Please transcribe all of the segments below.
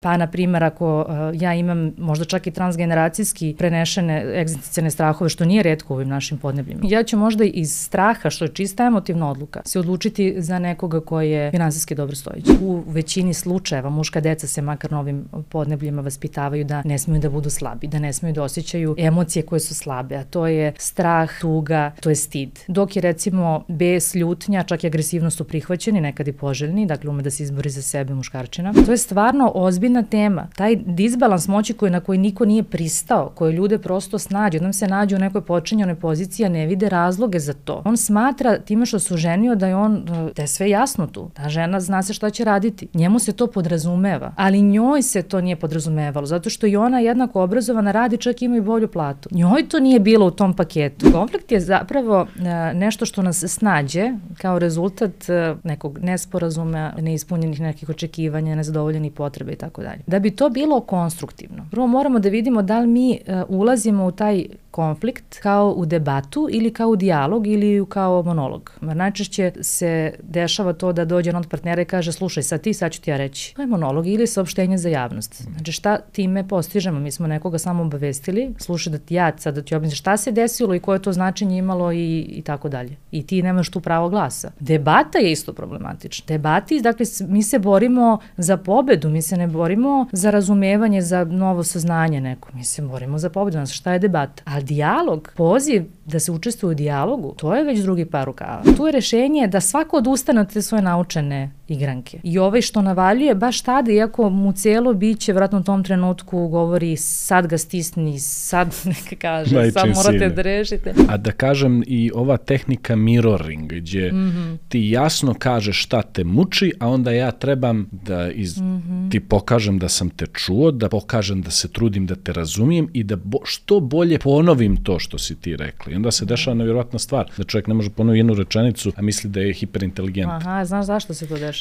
Pa, na primjer, ako uh, ja imam možda čak i transgeneracijski prenešene egzistencijalne strahove, što nije redko u ovim našim podnebljima, ja ću možda iz straha, što je čista emotivna odluka, se odlučiti za nekoga koji je finansijski dobro stojići. U većini slučajeva muška deca se makar na ovim podnebljima vaspitavaju da ne smiju da budu slabi, da ne smiju da osjećaju emocije koje su slabe, a to je strah, tuga, to je stid. Dok je recimo bes, ljutnja, čak i agresivnost su prihvaćeni, nekad i poželjni, dakle ume da se izbori za sebe muškarčina. To je stvarno ozbiljno ozbiljna tema. Taj disbalans moći koji, na koji niko nije pristao, koje ljude prosto snađe, jednom se nađe u nekoj počinjenoj poziciji, a ne vide razloge za to. On smatra time što se oženio da je on, da je sve jasno tu. Ta žena zna se šta će raditi. Njemu se to podrazumeva, ali njoj se to nije podrazumevalo, zato što i ona jednako obrazovana radi, čak ima i bolju platu. Njoj to nije bilo u tom paketu. Konflikt je zapravo e, nešto što nas snađe kao rezultat e, nekog nesporazuma, neispunjenih nekih očekivanja, nezadovoljenih potreba i tako tako dalje. Da bi to bilo konstruktivno, prvo moramo da vidimo da li mi uh, ulazimo u taj konflikt kao u debatu ili kao u dijalog ili kao monolog. Najčešće se dešava to da dođe on od partnera i kaže slušaj sad ti, sad ću ti ja reći. To je monolog ili saopštenje za javnost. Znači šta time postižemo? Mi smo nekoga samo obavestili, slušaj da ti ja sad da ti objasnim šta se desilo i koje to značenje imalo i, i tako dalje. I ti nemaš tu pravo glasa. Debata je isto problematična. Debati, dakle, mi se borimo za pobedu, mi se ne borimo za razumevanje, za novo saznanje neko. Mi se borimo za pobedu. Znači, šta je debata? A dijalog, poziv da se učestvuje u dijalogu, to je već drugi par rukava. Tu je rešenje da svako odustane od te svoje naučene igranke. I ovaj što navaljuje baš tada, iako mu celo biće vratno u tom trenutku govori sad ga stisni, sad neka kaže, Najčin sad morate sine. da rešite. A da kažem i ova tehnika mirroring, gdje mm -hmm. ti jasno kažeš šta te muči, a onda ja trebam da iz, mm -hmm. ti pokažem da sam te čuo, da pokažem da se trudim da te razumijem i da bo, što bolje ponovim to što si ti rekla. I onda se dešava nevjerojatna stvar, da čovjek ne može ponoviti jednu rečenicu, a misli da je hiperinteligent. Aha, znaš zašto se to dešava?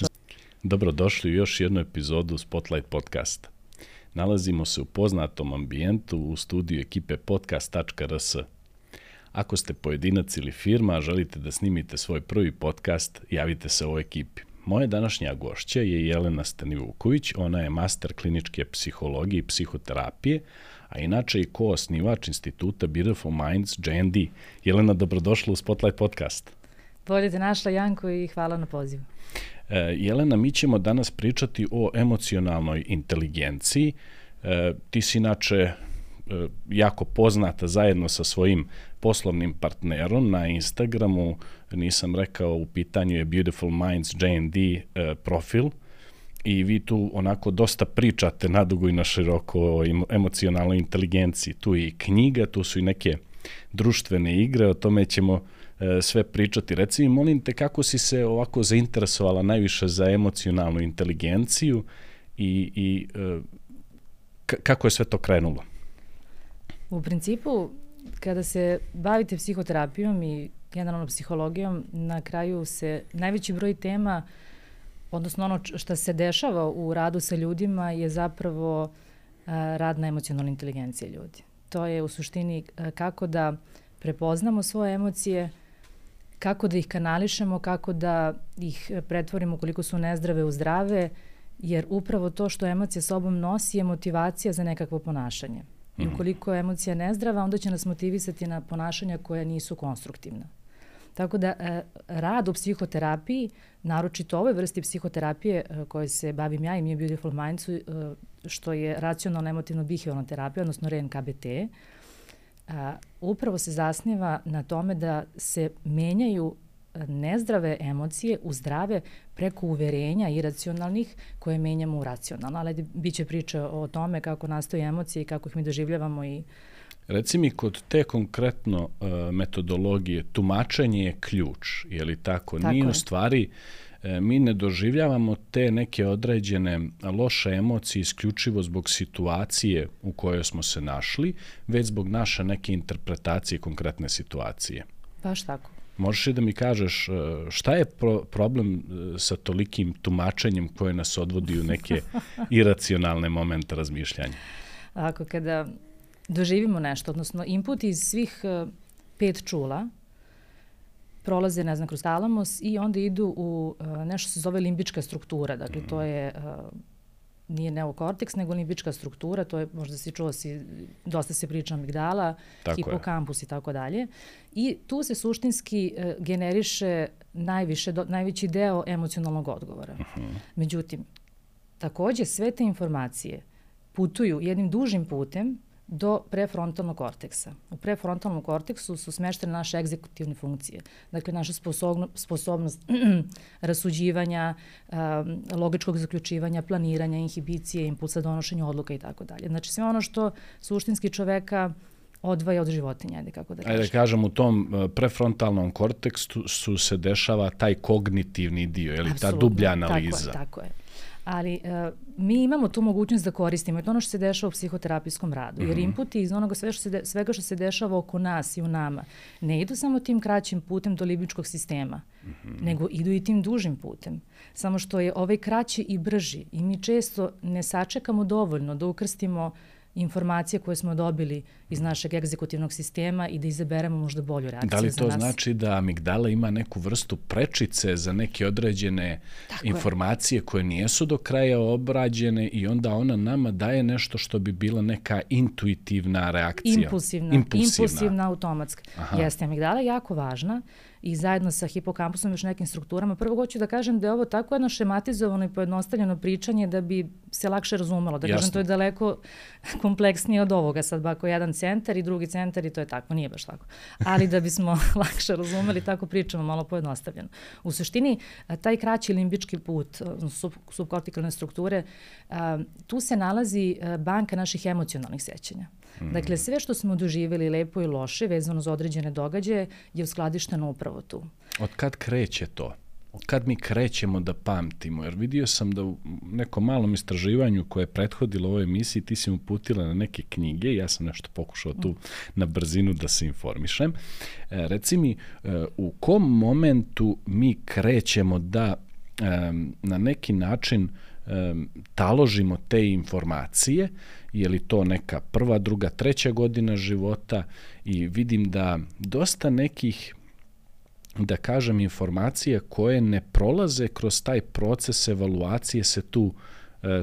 Dobrodošli u još jednu epizodu Spotlight podcasta. Nalazimo se u poznatom ambijentu u studiju ekipe podcast.rs. Ako ste pojedinac ili firma, a želite da snimite svoj prvi podcast, javite se ovoj ekipi. Moja današnja gošća je Jelena Stanivuković, ona je master kliničke psihologije i psihoterapije, a inače i ko-osnivač instituta Beautiful Minds JND. Jelena, dobrodošla u Spotlight podcast. Bolje te našla, Janko, i hvala na pozivu. E, Jelena, mi ćemo danas pričati o emocionalnoj inteligenciji. E, ti si inače e, jako poznata zajedno sa svojim poslovnim partnerom na Instagramu, nisam rekao, u pitanju je Beautiful Minds JND profil i vi tu onako dosta pričate nadugo i na široko o emocionalnoj inteligenciji. Tu je i knjiga, tu su i neke društvene igre, o tome ćemo E, sve pričati. Reci mi, molim te, kako si se ovako zainteresovala najviše za emocionalnu inteligenciju i, i e, kako je sve to krenulo? U principu, kada se bavite psihoterapijom i generalno psihologijom, na kraju se najveći broj tema, odnosno ono što se dešava u radu sa ljudima je zapravo e, rad na emocionalnoj inteligenciji ljudi. To je u suštini kako da prepoznamo svoje emocije, kako da ih kanališemo, kako da ih pretvorimo koliko su nezdrave u zdrave, jer upravo to što emocija sobom nosi je motivacija za nekakvo ponašanje. I mhm. ukoliko je emocija nezdrava, onda će nas motivisati na ponašanja koja nisu konstruktivna. Tako da e, rad u psihoterapiji, naročito ovoj vrsti psihoterapije e, koje se bavim ja i mi je Beautiful Minds, e, što je racionalno emotivno behavioralna terapija, odnosno RNKBT, a, upravo se zasniva na tome da se menjaju nezdrave emocije u zdrave preko uverenja iracionalnih koje menjamo u racionalno. Ali bit će priča o tome kako nastaju emocije i kako ih mi doživljavamo i Reci mi, kod te konkretno uh, metodologije, tumačenje je ključ, je li tako? tako Nije je. u stvari uh, E, mi ne doživljavamo te neke određene loše emocije isključivo zbog situacije u kojoj smo se našli, već zbog naše neke interpretacije konkretne situacije. Baš tako. Možeš li da mi kažeš e, šta je pro problem e, sa tolikim tumačenjem koje nas odvodi u neke iracionalne momente razmišljanja? Ako kada doživimo nešto, odnosno input iz svih pet čula, prolaze, ne znam, kroz talamus i onda idu u uh, nešto se zove limbička struktura. Dakle, to je uh, nije neokorteks, nego limbička struktura, to je, možda si čuo, si, dosta se priča amigdala, Tako hipokampus je. i tako dalje. I tu se suštinski e, generiše najviše, do, najveći deo emocionalnog odgovora. Uh -huh. Međutim, takođe sve te informacije putuju jednim dužim putem do prefrontalnog korteksa. U prefrontalnom korteksu su smeštene naše egzekutivne funkcije. Dakle, naša sposobnost, sposobnost rasuđivanja, um, logičkog zaključivanja, planiranja, inhibicije, impulsa, donošenja odluka i tako dalje. Znači, sve ono što suštinski čoveka odvaja od životinja, ajde kako da kažem. Ajde kažem, u tom uh, prefrontalnom kortekstu su se dešava taj kognitivni dio, je li ta dublja analiza. Tako je, tako je ali uh, mi imamo tu mogućnost da koristimo. I to ono što se dešava u psihoterapijskom radu. Jer mhm. inputi iz onoga sve što se de, svega što se dešava oko nas i u nama ne idu samo tim kraćim putem do libičkog sistema, mm -hmm. nego idu i tim dužim putem. Samo što je ovaj kraći i brži i mi često ne sačekamo dovoljno da ukrstimo uh, informacije koje smo dobili iz našeg egzekutivnog sistema i da izaberemo možda bolju reakciju za nas. Da li to znači da amigdala ima neku vrstu prečice za neke određene Tako informacije je. koje nijesu do kraja obrađene i onda ona nama daje nešto što bi bila neka intuitivna reakcija? Impulsivna, impulsivna, impulsivna automatska. Aha. Jeste, amigdala je jako važna i zajedno sa hipokampusom i još nekim strukturama. Prvo hoću da kažem da je ovo tako jedno šematizovano i pojednostavljeno pričanje da bi se lakše razumelo. Da Jasno. kažem, to je daleko kompleksnije od ovoga. Sad ako jedan centar i drugi centar i to je tako, nije baš tako. Ali da bismo lakše razumeli, tako pričamo malo pojednostavljeno. U suštini, taj kraći limbički put, sub, subkortikalne strukture, tu se nalazi banka naših emocionalnih sećanja. Mm. Dakle, sve što smo doživjeli lepo i loše vezano za određene događaje je uskladišteno upravo tu. Od kad kreće to? Od kad mi krećemo da pamtimo? Jer vidio sam da u nekom malom istraživanju koje je prethodilo ovoj emisiji ti si uputila na neke knjige, ja sam nešto pokušao tu na brzinu da se informišem. E, reci mi, e, u kom momentu mi krećemo da e, na neki način taložimo te informacije, je li to neka prva, druga, treća godina života i vidim da dosta nekih da kažem informacije koje ne prolaze kroz taj proces evaluacije se tu e,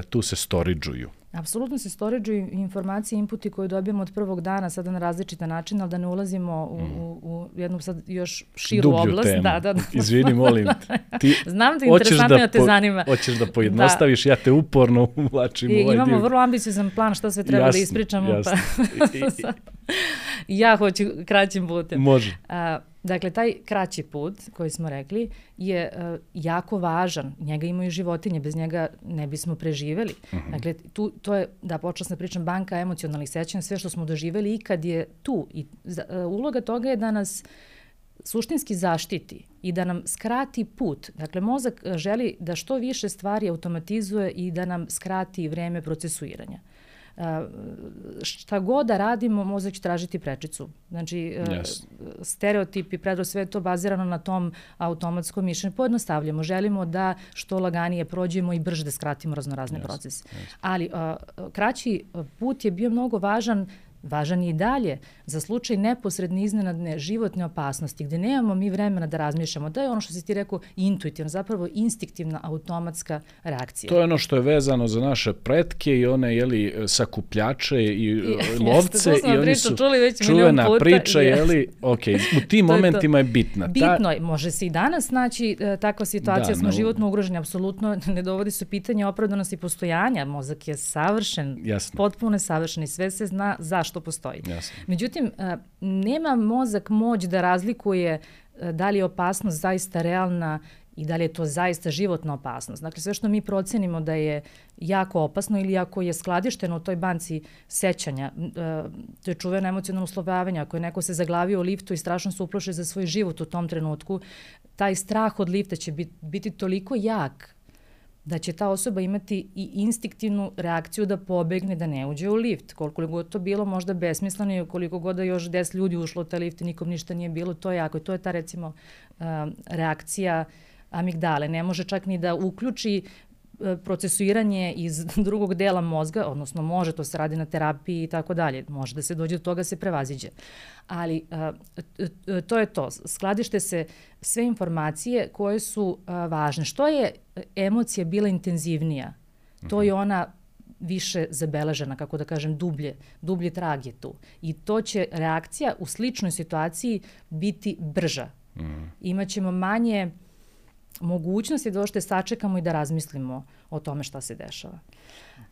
tu se storidžuju. Apsolutno se stoređuju informacije, inputi koje dobijemo od prvog dana, sada na različite načine, ali da ne ulazimo u, u, u jednu sad još širu Dublju oblast. Temu. Da, da, da. Izvini, molim te. Ti Znam da interesantno da te zanima. Hoćeš da pojednostaviš, da. ja te uporno uvlačim I, ovaj imamo dio. vrlo ambiciozan plan šta sve treba jasno, da ispričamo. Jasno. Pa, I, i, ja hoću kraćim putem. Može. A, Dakle, taj kraći put koji smo rekli je uh, jako važan. Njega imaju životinje, bez njega ne bismo preživeli. Uh mhm. -huh. Dakle, tu, to je, da da pričam, banka emocionalnih sećanja, sve što smo doživeli i kad je tu. I uh, uloga toga je da nas suštinski zaštiti i da nam skrati put. Dakle, mozak e, želi da što više stvari automatizuje i da nam skrati vreme procesuiranja. Uh, šta god da radimo, mozak će tražiti prečicu. Znači, yes. stereotipi, predro, sve to bazirano na tom automatskom mišljenju. Pojednostavljamo, želimo da što laganije prođemo i brže da skratimo raznorazne yes. procese. Yes. Ali kraći put je bio mnogo važan Važan je i dalje za slučaj neposredne iznenadne životne opasnosti, gde nemamo mi vremena da razmišljamo. Da je ono što si ti rekao intuitivno, zapravo instiktivna automatska reakcija. To je ono što je vezano za naše pretke i one jeli, sakupljače i, I lovce. Jeste, i oni su čuli već čuvena puta, priča, je. jeli, ok, u tim momentima je, je bitna. Bitno je, može se i danas naći e, takva situacija, da, smo no, životno ugroženi, apsolutno ne dovodi su pitanje opravdanosti postojanja, mozak je savršen, Jasno. potpuno je savršen i sve se zna zašto što postoji. Jasno. Međutim, e, nema mozak moć da razlikuje e, da li je opasnost zaista realna i da li je to zaista životna opasnost. Dakle, sve što mi procenimo da je jako opasno ili ako je skladišteno u toj banci sećanja, e, to je čuveno emocionalno uslovljavanje, ako je neko se zaglavio u liftu i strašno se uploše za svoj život u tom trenutku, taj strah od lifta će biti, biti toliko jak da će ta osoba imati i instiktivnu reakciju da pobegne, da ne uđe u lift. Koliko god to bilo možda besmisleno i koliko god da još 10 ljudi ušlo u taj lift i nikom ništa nije bilo, to je jako. To je ta recimo reakcija amigdale. Ne može čak ni da uključi procesuiranje iz drugog dela mozga, odnosno može, to se radi na terapiji i tako dalje, može da se dođe do toga da se prevaziđe. Ali a, e, to je to, skladište se sve informacije koje su a, važne. Što je emocija bila intenzivnija To je ona više zabeležena, kako da kažem, dublje, dublje trag je tu. I to će reakcija u sličnoj situaciji biti brža. Mm. Imaćemo manje mogućnosti da ošte sačekamo i da razmislimo o tome šta se dešava.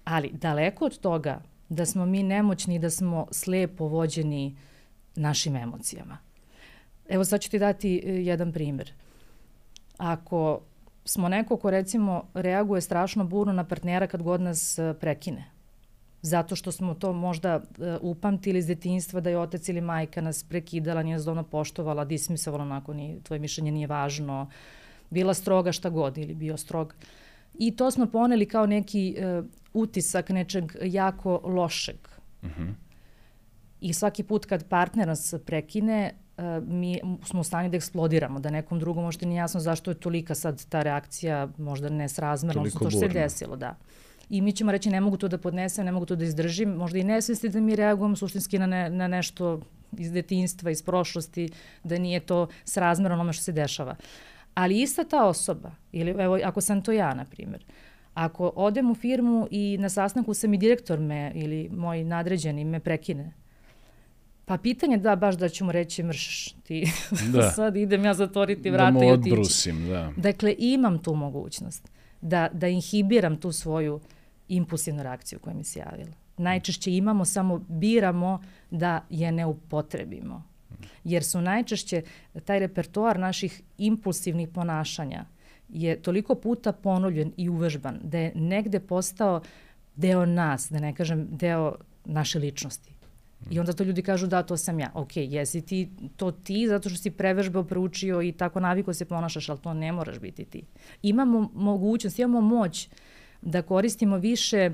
Ali daleko od toga da smo mi nemoćni i da smo slepo vođeni našim emocijama. Evo sad ću ti dati e, jedan primer. Ako smo neko ko recimo reaguje strašno burno na partnera kad god nas e, prekine, zato što smo to možda e, upamtili iz detinjstva da je otac ili majka nas prekidala, nije nas dovoljno poštovala, dismisovala onako, ni, tvoje mišljenje nije važno, bila stroga šta god ili bio strog. I to smo poneli kao neki uh, utisak nečeg jako lošeg. Uh mhm. -huh. I svaki put kad partner nas prekine, uh, mi smo u stanju da eksplodiramo, da nekom drugom možda nije jasno zašto je tolika sad ta reakcija možda nesrazmerna, odnosno to što se desilo, da. I mi ćemo reći ne mogu to da podnesem, ne mogu to da izdržim, možda i nesvesti da mi reagujemo suštinski na, ne, na nešto iz detinjstva, iz prošlosti, da nije to srazmerno onome što se dešava. Ali ista ta osoba, ili evo ako sam to ja, na primjer, ako odem u firmu i na sastanku sam i direktor me ili moj nadređeni me prekine, Pa pitanje da baš da ću mu reći mrš ti da. sad idem ja zatvoriti vrata da i otići. Da mu odbrusim, da. Dakle, imam tu mogućnost da, da inhibiram tu svoju impulsivnu reakciju koja mi se javila. Najčešće imamo, samo biramo da je ne upotrebimo. Jer su najčešće taj repertoar naših impulsivnih ponašanja je toliko puta ponovljen i uvežban da je negde postao deo nas, da ne kažem deo naše ličnosti. I onda to ljudi kažu da, to sam ja. Ok, jesi ti to ti zato što si prevežbao, proučio i tako naviko se ponašaš, ali to ne moraš biti ti. Imamo mogućnost, imamo moć da koristimo više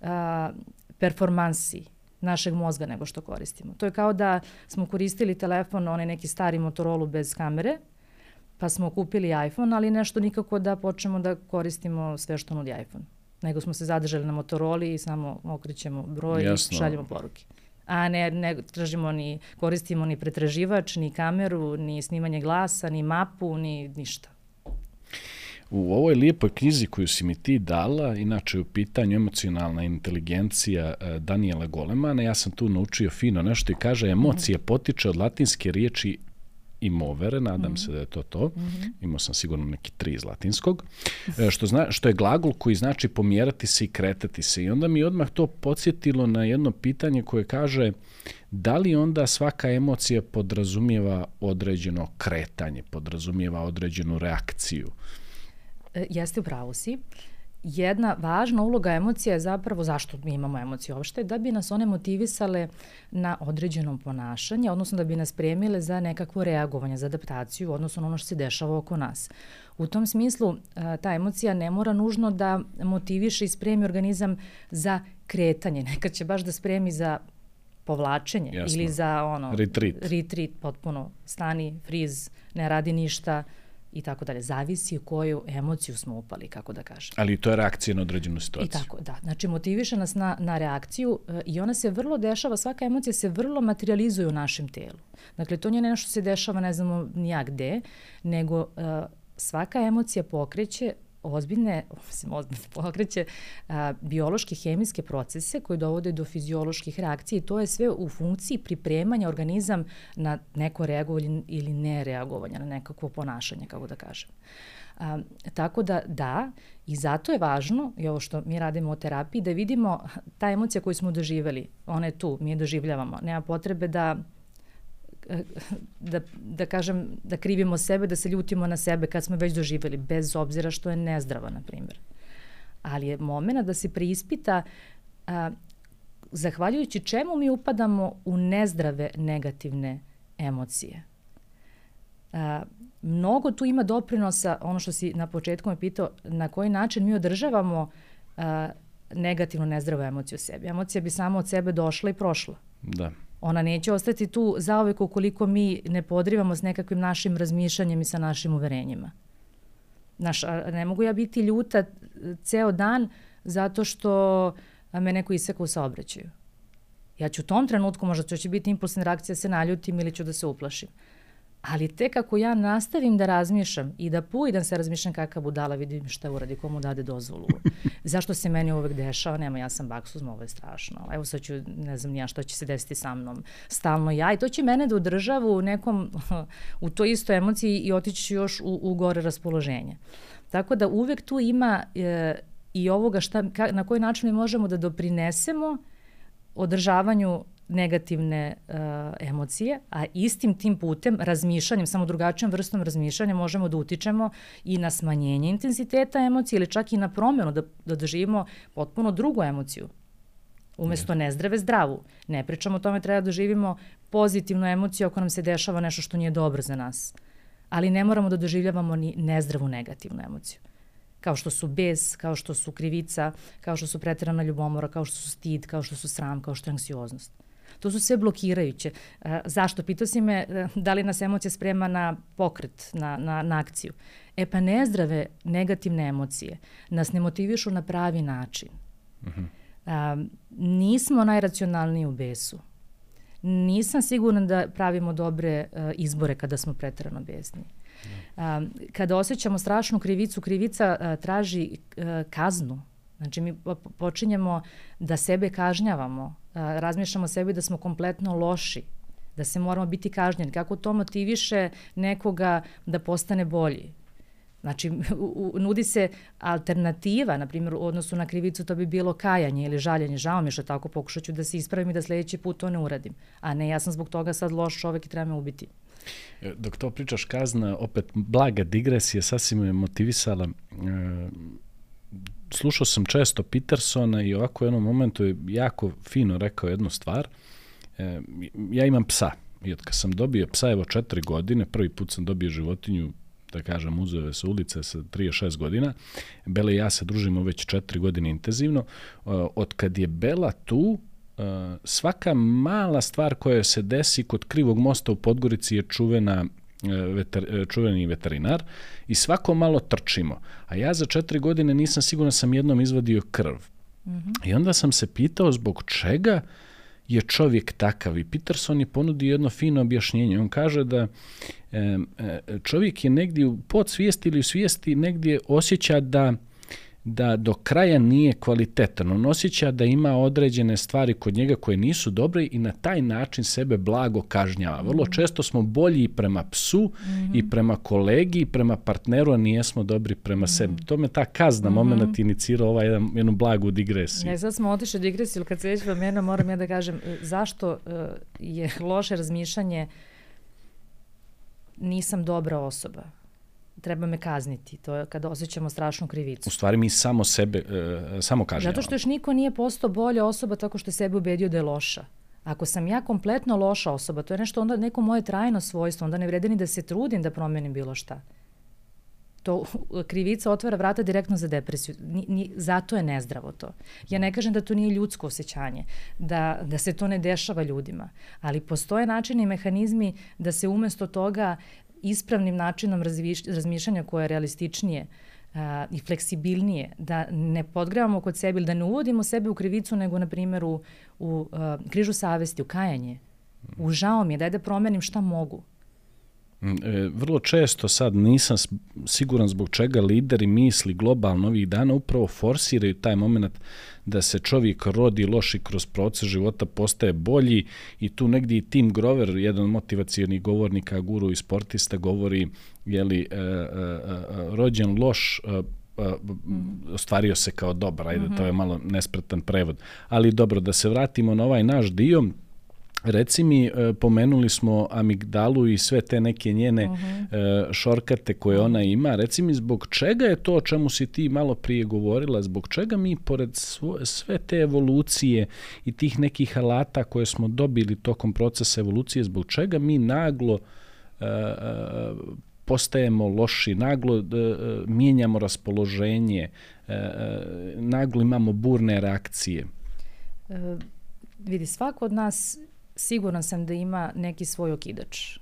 a, performansi našeg mozga nego što koristimo. To je kao da smo koristili telefon, onaj neki stari Motorola bez kamere, pa smo kupili iPhone, ali nešto nikako da počnemo da koristimo sve što nudi iPhone. Nego smo se zadržali na Motorola i samo okrećemo broj Jasno. i šaljemo poruke a ne, ne tražimo ni, koristimo ni pretraživač, ni kameru, ni snimanje glasa, ni mapu, ni ništa. U ovoj lijepoj knjizi koju si mi ti dala, inače u pitanju emocionalna inteligencija eh, Daniela Golemana, ja sam tu naučio fino nešto i kaže emocija potiče od latinske riječi i movere, nadam mm -hmm. se da je to to. Mm -hmm. Imao sam sigurno neki tri iz latinskog. E, što, zna, što je glagol koji znači pomjerati se i kretati se. I onda mi odmah to podsjetilo na jedno pitanje koje kaže da li onda svaka emocija podrazumijeva određeno kretanje, podrazumijeva određenu reakciju? E, jeste u pravu si. Jedna važna uloga emocija je zapravo zašto mi imamo emocije uopšte, da bi nas one motivisale na određeno ponašanje, odnosno da bi nas premile za nekakvo reagovanje, za adaptaciju, odnosno na ono što se dešava oko nas. U tom smislu ta emocija ne mora nužno da motiviše i spremi organizam za kretanje, nekad će baš da spremi za povlačenje Jasno. ili za ono retreat. retreat potpuno stani, friz, ne radi ništa, i tako dalje. Zavisi u koju emociju smo upali, kako da kažem. Ali to je reakcija na određenu situaciju. I tako, da. Znači, motiviše nas na, na reakciju e, i ona se vrlo dešava, svaka emocija se vrlo materializuje u našem telu. Dakle, to nije nešto što se dešava, ne znamo nija gde, nego uh, svaka emocija pokreće ozbiljne, mislim, ozbiljne pokreće a, biološke hemijske procese koji dovode do fizioloških reakcija i to je sve u funkciji pripremanja organizam na neko reagovanje ili ne reagovanje, na nekakvo ponašanje, kako da kažem. A, tako da, da, i zato je važno, i ovo što mi radimo o terapiji, da vidimo ta emocija koju smo doživeli, ona je tu, mi je doživljavamo. Nema potrebe da da, da kažem, da krivimo sebe, da se ljutimo na sebe kad smo već doživjeli, bez obzira što je nezdrava, na primjer. Ali je momena da se preispita a, zahvaljujući čemu mi upadamo u nezdrave negativne emocije. A, mnogo tu ima doprinosa, ono što si na početku me pitao, na koji način mi održavamo a, negativno nezdravu emociju u sebi. Emocija bi samo od sebe došla i prošla. Da. Ona neće ostati tu zaovek ukoliko mi ne podrivamo s nekakvim našim razmišljanjem i sa našim uverenjima. Naš, ne mogu ja biti ljuta ceo dan zato što me neko iseka u saobraćaju. Ja ću u tom trenutku, možda će biti impulsna reakcija, se naljutim ili ću da se uplašim. Ali tek kako ja nastavim da razmišljam i da pujdam se razmišljam kakav budala, vidim šta uradi, komu dade dozvolu. Zašto se meni uvek dešava? Nema, ja sam baksuzma, ovo je strašno. Evo sad ću, ne znam nija šta će se desiti sa mnom. Stalno ja i to će mene da udržava u nekom, u toj istoj emociji i otići ću još u, u gore raspoloženje. Tako da uvek tu ima e, i ovoga šta, ka, na koji način mi možemo da doprinesemo održavanju negativne uh, emocije, a istim tim putem, razmišljanjem, samo drugačijom vrstom razmišljanja možemo da utičemo i na smanjenje intenziteta emocije ili čak i na promjenu, da, da doživimo potpuno drugu emociju. Umesto nezdrave, zdravu. Ne pričamo o tome, treba da doživimo pozitivnu emociju ako nam se dešava nešto što nije dobro za nas. Ali ne moramo da doživljavamo ni nezdravu negativnu emociju kao što su bes, kao što su krivica, kao što su pretirana ljubomora, kao što su stid, kao što su sram, kao što je anksioznost. To su sve blokirajuće. E, zašto? Pitao si me e, da li nas emocija sprema na pokret, na, na, na akciju. E pa nezdrave negativne emocije nas ne motivišu na pravi način. Uh -huh. A, nismo najracionalniji u besu. Nisam sigurna da pravimo dobre uh, izbore kada smo pretrano besni. Uh, kada osjećamo strašnu krivicu, krivica uh, traži kaznu. Znači mi počinjemo da sebe kažnjavamo, razmišljamo sebi da smo kompletno loši, da se moramo biti kažnjeni. Kako to motiviše nekoga da postane bolji? Znači, u, u, nudi se alternativa, na primjer, u odnosu na krivicu to bi bilo kajanje ili žaljenje. Žao mi je što tako pokušat ću da se ispravim i da sledeći put to ne uradim. A ne, ja sam zbog toga sad loš čovek i treba me ubiti. E, dok to pričaš kazna, opet blaga digresija, sasvim me motivisala. E, slušao sam često Petersona i ovako u jednom momentu je jako fino rekao jednu stvar. E, ja imam psa i od kad sam dobio psa, evo četiri godine, prvi put sam dobio životinju da kažem, uzove sa ulice sa 36 godina. Bela i ja se družimo već četiri godine intenzivno. E, od kad je Bela tu, e, svaka mala stvar koja se desi kod krivog mosta u Podgorici je čuvena veter, e, čuveni veterinar i svako malo trčimo. A ja za četiri godine nisam siguran da sam jednom izvadio krv. Mm -hmm. I onda sam se pitao zbog čega je čovjek takav i Peterson je ponudio jedno fino objašnjenje. On kaže da e, čovjek je negdje u podsvijesti ili u svijesti negdje osjeća da da do kraja nije kvalitetan. On osjeća da ima određene stvari kod njega koje nisu dobre i na taj način sebe blago kažnjava. Vrlo mhm. često smo bolji i prema psu mm -hmm. i prema kolegi i prema partneru, a nijesmo dobri prema mm -hmm. sebi. To me ta kazna mm -hmm. moment inicirao ovaj jedan, jednu blagu digresiju. Ne, sad smo otišli digresiju, kad se već pomenu, moram ja da kažem, e, zašto uh, je loše razmišljanje nisam dobra osoba treba me kazniti. To je kada osjećamo strašnu krivicu. U stvari mi samo sebe, uh, samo kažemo. Zato što još niko nije postao bolja osoba tako što je sebe ubedio da je loša. Ako sam ja kompletno loša osoba, to je nešto onda neko moje trajno svojstvo, onda ne vrede ni da se trudim da promenim bilo šta. To krivica otvara vrata direktno za depresiju. Ni, ni, zato je nezdravo to. Ja ne kažem da to nije ljudsko osjećanje, da, da se to ne dešava ljudima, ali postoje načini i mehanizmi da se umesto toga ispravnim načinom razviš, razmišljanja koje je realističnije a, i fleksibilnije, da ne podgrevamo kod sebe ili da ne uvodimo sebe u krivicu, nego, na primjer, u, u a, križu savesti, u kajanje. U žao mi je, daj da promenim šta mogu. Mm, e, vrlo često sad nisam siguran zbog čega lideri misli globalno ovih dana upravo forsiraju taj moment da se čovjek rodi loši kroz proces života, postaje bolji i tu negdje i Tim Grover, jedan od motivacijenih govornika, guru i sportista, govori jeli, e, e, e, rođen loš, e, e ostvario se kao dobar, ajde, mm -hmm. to je mhm. malo nespretan prevod. Ali dobro, da se vratimo na ovaj naš dio, Reci mi, e, pomenuli smo amigdalu i sve te neke njene uh mhm. -huh. šorkate koje ona ima. Reci mi, zbog čega je to o čemu si ti malo prije govorila, zbog čega mi, pored sve te evolucije i tih nekih alata koje smo dobili tokom procesa evolucije, zbog čega mi naglo uh, postajemo loši, naglo uh, mijenjamo raspoloženje, uh, naglo imamo burne reakcije? Vidi, svako od nas siguran sam da ima neki svoj okidač.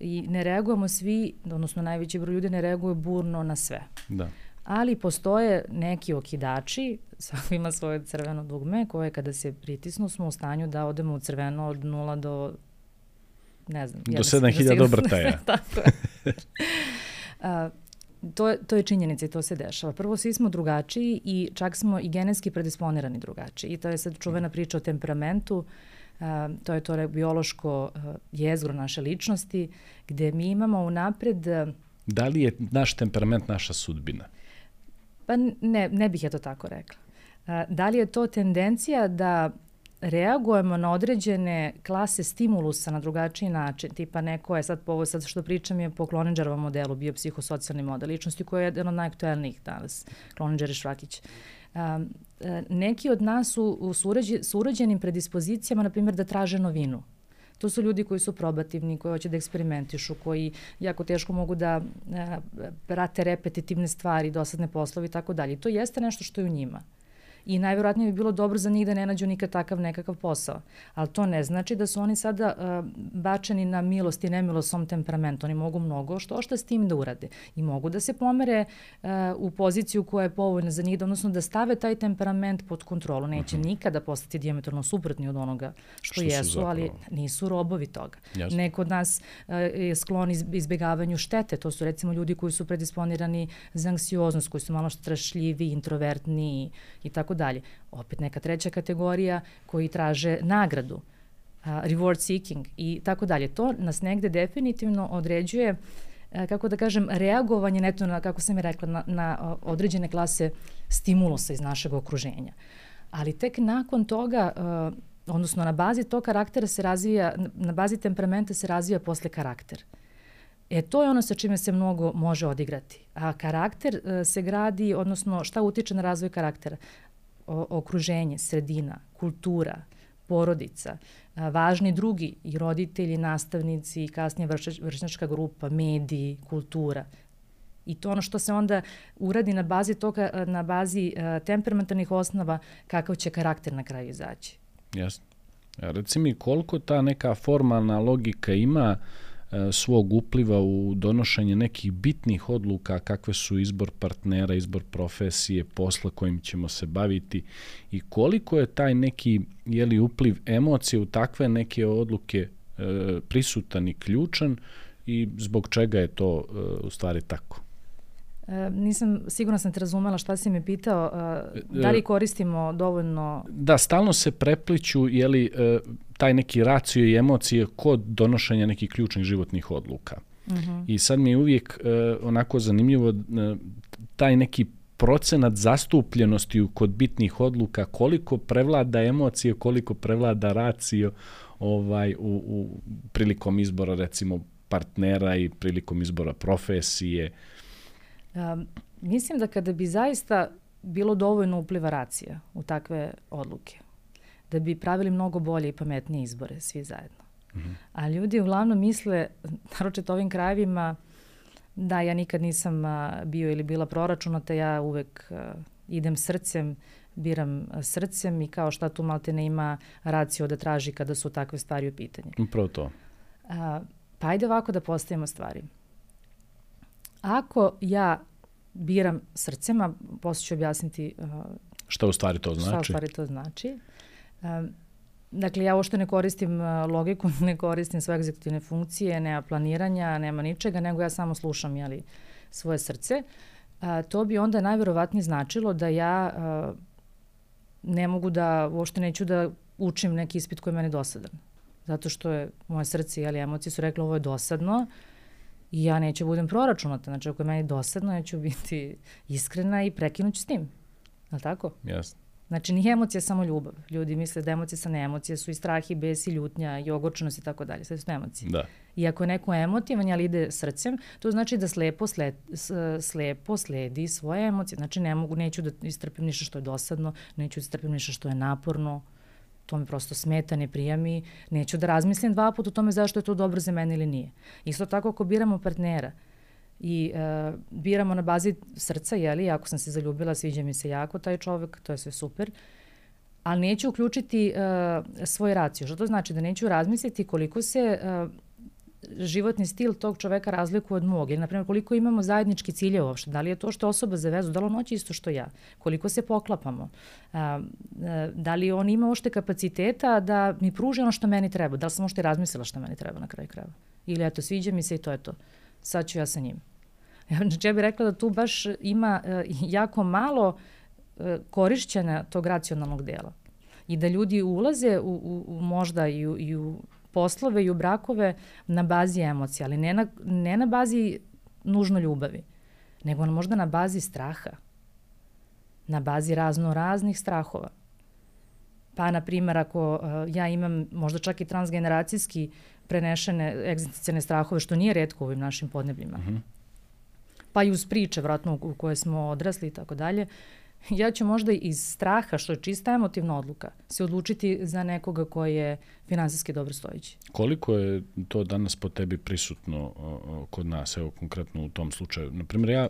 I ne reagujemo svi, odnosno najveći broj ljudi ne reaguje burno na sve. Da. Ali postoje neki okidači, svako ima svoje crveno dugme, koje kada se pritisnu smo u stanju da odemo u crveno od 0 do ne znam. Do 7000 obrtaja. Tako je. A, to, je, to je činjenica i to se dešava. Prvo, svi smo drugačiji i čak smo i genetski predisponirani drugačiji. I to je sad čuvena priča o temperamentu. Uh, to je to biološko jezgro naše ličnosti, gde mi imamo unapred... Da li je naš temperament naša sudbina? Pa ne, ne bih ja to tako rekla. Da li je to tendencija da reagujemo na određene klase stimulusa na drugačiji način, tipa neko je sad ovo sad što pričam je po Kloninđerovom modelu, bio psihosocijalni model ličnosti koji je jedan od najaktuelnijih danas, Kloninđer i Švakić. Um, neki od nas su u surođenim predispozicijama, na primjer, da traže novinu. To su ljudi koji su probativni, koji hoće da eksperimentišu, koji jako teško mogu da e, prate repetitivne stvari, dosadne poslovi i tako dalje. To jeste nešto što je u njima i najverovatnije bi bilo dobro za njih da ne nađu nikad takav nekakav posao. Ali to ne znači da su oni sada uh, bačeni na milost i nemilost svom temperamentu. Oni mogu mnogo što što s tim da urade i mogu da se pomere uh, u poziciju koja je povoljna za njih, da, odnosno da stave taj temperament pod kontrolu. Neće uh mhm. -huh. nikada postati diametralno suprotni od onoga što, što jesu, ali nisu robovi toga. Jasne. Neko od nas uh, je sklon izbegavanju štete. To su recimo ljudi koji su predisponirani za anksioznost, koji su malo strašljivi, introvertni i tako tako dalje. Opet neka treća kategorija koji traže nagradu, uh, reward seeking i tako dalje. To nas negde definitivno određuje kako da kažem, reagovanje neto na, kako sam je rekla, na, na određene klase stimulusa iz našeg okruženja. Ali tek nakon toga, odnosno na bazi tog karaktera se razvija, na bazi temperamenta se razvija posle karakter. E, to je ono sa čime se mnogo može odigrati. A karakter se gradi, odnosno šta utiče na razvoj karaktera? Okruženje, sredina, kultura, porodica, važni drugi i roditelji, nastavnici, kasnije vršnjačka grupa, mediji, kultura. I to ono što se onda uradi na bazi toga, na bazi temperamentalnih osnova, kakav će karakter na kraju izaći. Jasno. Reci mi koliko ta neka formalna logika ima uh, svog upliva u donošenje nekih bitnih odluka kakve su izbor partnera, izbor profesije, posla kojim ćemo se baviti i koliko je taj neki jeli, upliv emocije u takve neke odluke e, prisutan i ključan i zbog čega je to e, u stvari tako? E, nisam, sigurno sam te razumela šta si me pitao, e, da li koristimo dovoljno... Da, stalno se prepliću, jeli, e, taj neki racio i emocije kod donošenja nekih ključnih životnih odluka. Uh mhm. -huh. I sad mi je uvijek uh, onako zanimljivo uh, taj neki procenat zastupljenosti kod bitnih odluka, koliko prevlada emocije, koliko prevlada racio ovaj, u, u prilikom izbora recimo partnera i prilikom izbora profesije. Um, mislim da kada bi zaista bilo dovoljno upliva racija u takve odluke, da bi pravili mnogo bolje i pametnije izbore svi zajedno. Mm -hmm. A ljudi uglavnom misle, naročito ovim krajevima, da ja nikad nisam bio ili bila proračunata, ja uvek idem srcem, biram srcem i kao šta tu malte ne ima raciju da traži kada su takve stvari u pitanju. Upravo to. A, pa ajde ovako da postavimo stvari. Ako ja biram srcem, a posle ću objasniti uh, šta u stvari to znači. Šta u stvari to znači. Dakle, ja uopšte ne koristim logiku, ne koristim svoje egzekutivne funkcije, nema planiranja, nema ničega, nego ja samo slušam jeli, svoje srce. A, to bi onda najverovatnije značilo da ja a, ne mogu da, uopšte neću da učim neki ispit koji je meni dosadan. Zato što je moje srce i emocije su rekli ovo je dosadno i ja neću da budem proračunata. Znači, ako je meni dosadno, ja ću biti iskrena i prekinuću s tim. Je li tako? Jasno. Znači, nije emocija samo ljubav. Ljudi misle da emocije sa ne emocije su i strah i bes i ljutnja i ogorčenost i tako dalje. Sve su emocije. Da. I ako je neko emotivan, ali ide srcem, to znači da slepo, sled, slepo sledi svoje emocije. Znači, ne mogu, neću da istrpim ništa što je dosadno, neću da istrpim ništa što je naporno, to mi prosto smeta, ne prija mi, neću da razmislim dva puta o tome zašto je to dobro za mene ili nije. Isto tako ako biramo partnera, i uh, biramo na bazi srca, jeli, ako sam se zaljubila, sviđa mi se jako taj čovek, to je sve super, ali neću uključiti uh, svoj raciju. Što to znači? Da neću razmisliti koliko se uh, životni stil tog čoveka razlikuje od mog. Ili, na primjer, koliko imamo zajednički cilje uopšte. Da li je to što osoba za vezu, da li on hoće isto što ja? Koliko se poklapamo? A, a, da li on ima ošte kapaciteta da mi pruži ono što meni treba? Da li sam ošte razmislila što meni treba na kraju krajeva? Ili eto, sviđa mi se i to je to. Sad ću ja sa njim. Znači, ja bih rekla da tu baš ima uh, jako malo uh, korišćenja tog racionalnog dela i da ljudi ulaze u, u, u možda i u, i u poslove i u brakove na bazi emocija, ali ne na, ne na bazi nužno ljubavi, nego možda na bazi straha, na bazi razno raznih strahova. Pa, na primjer, ako uh, ja imam možda čak i transgeneracijski prenešene egzistencijalne strahove, što nije redko u ovim našim podnebljima, uh mhm. -huh. pa i uz priče, vratno, u koje smo odrasli i tako dalje, ja ću možda iz straha, što je čista emotivna odluka, se odlučiti za nekoga koji je finansijski dobro stojići. Koliko je to danas po tebi prisutno kod nas, evo konkretno u tom slučaju? Naprimjer, ja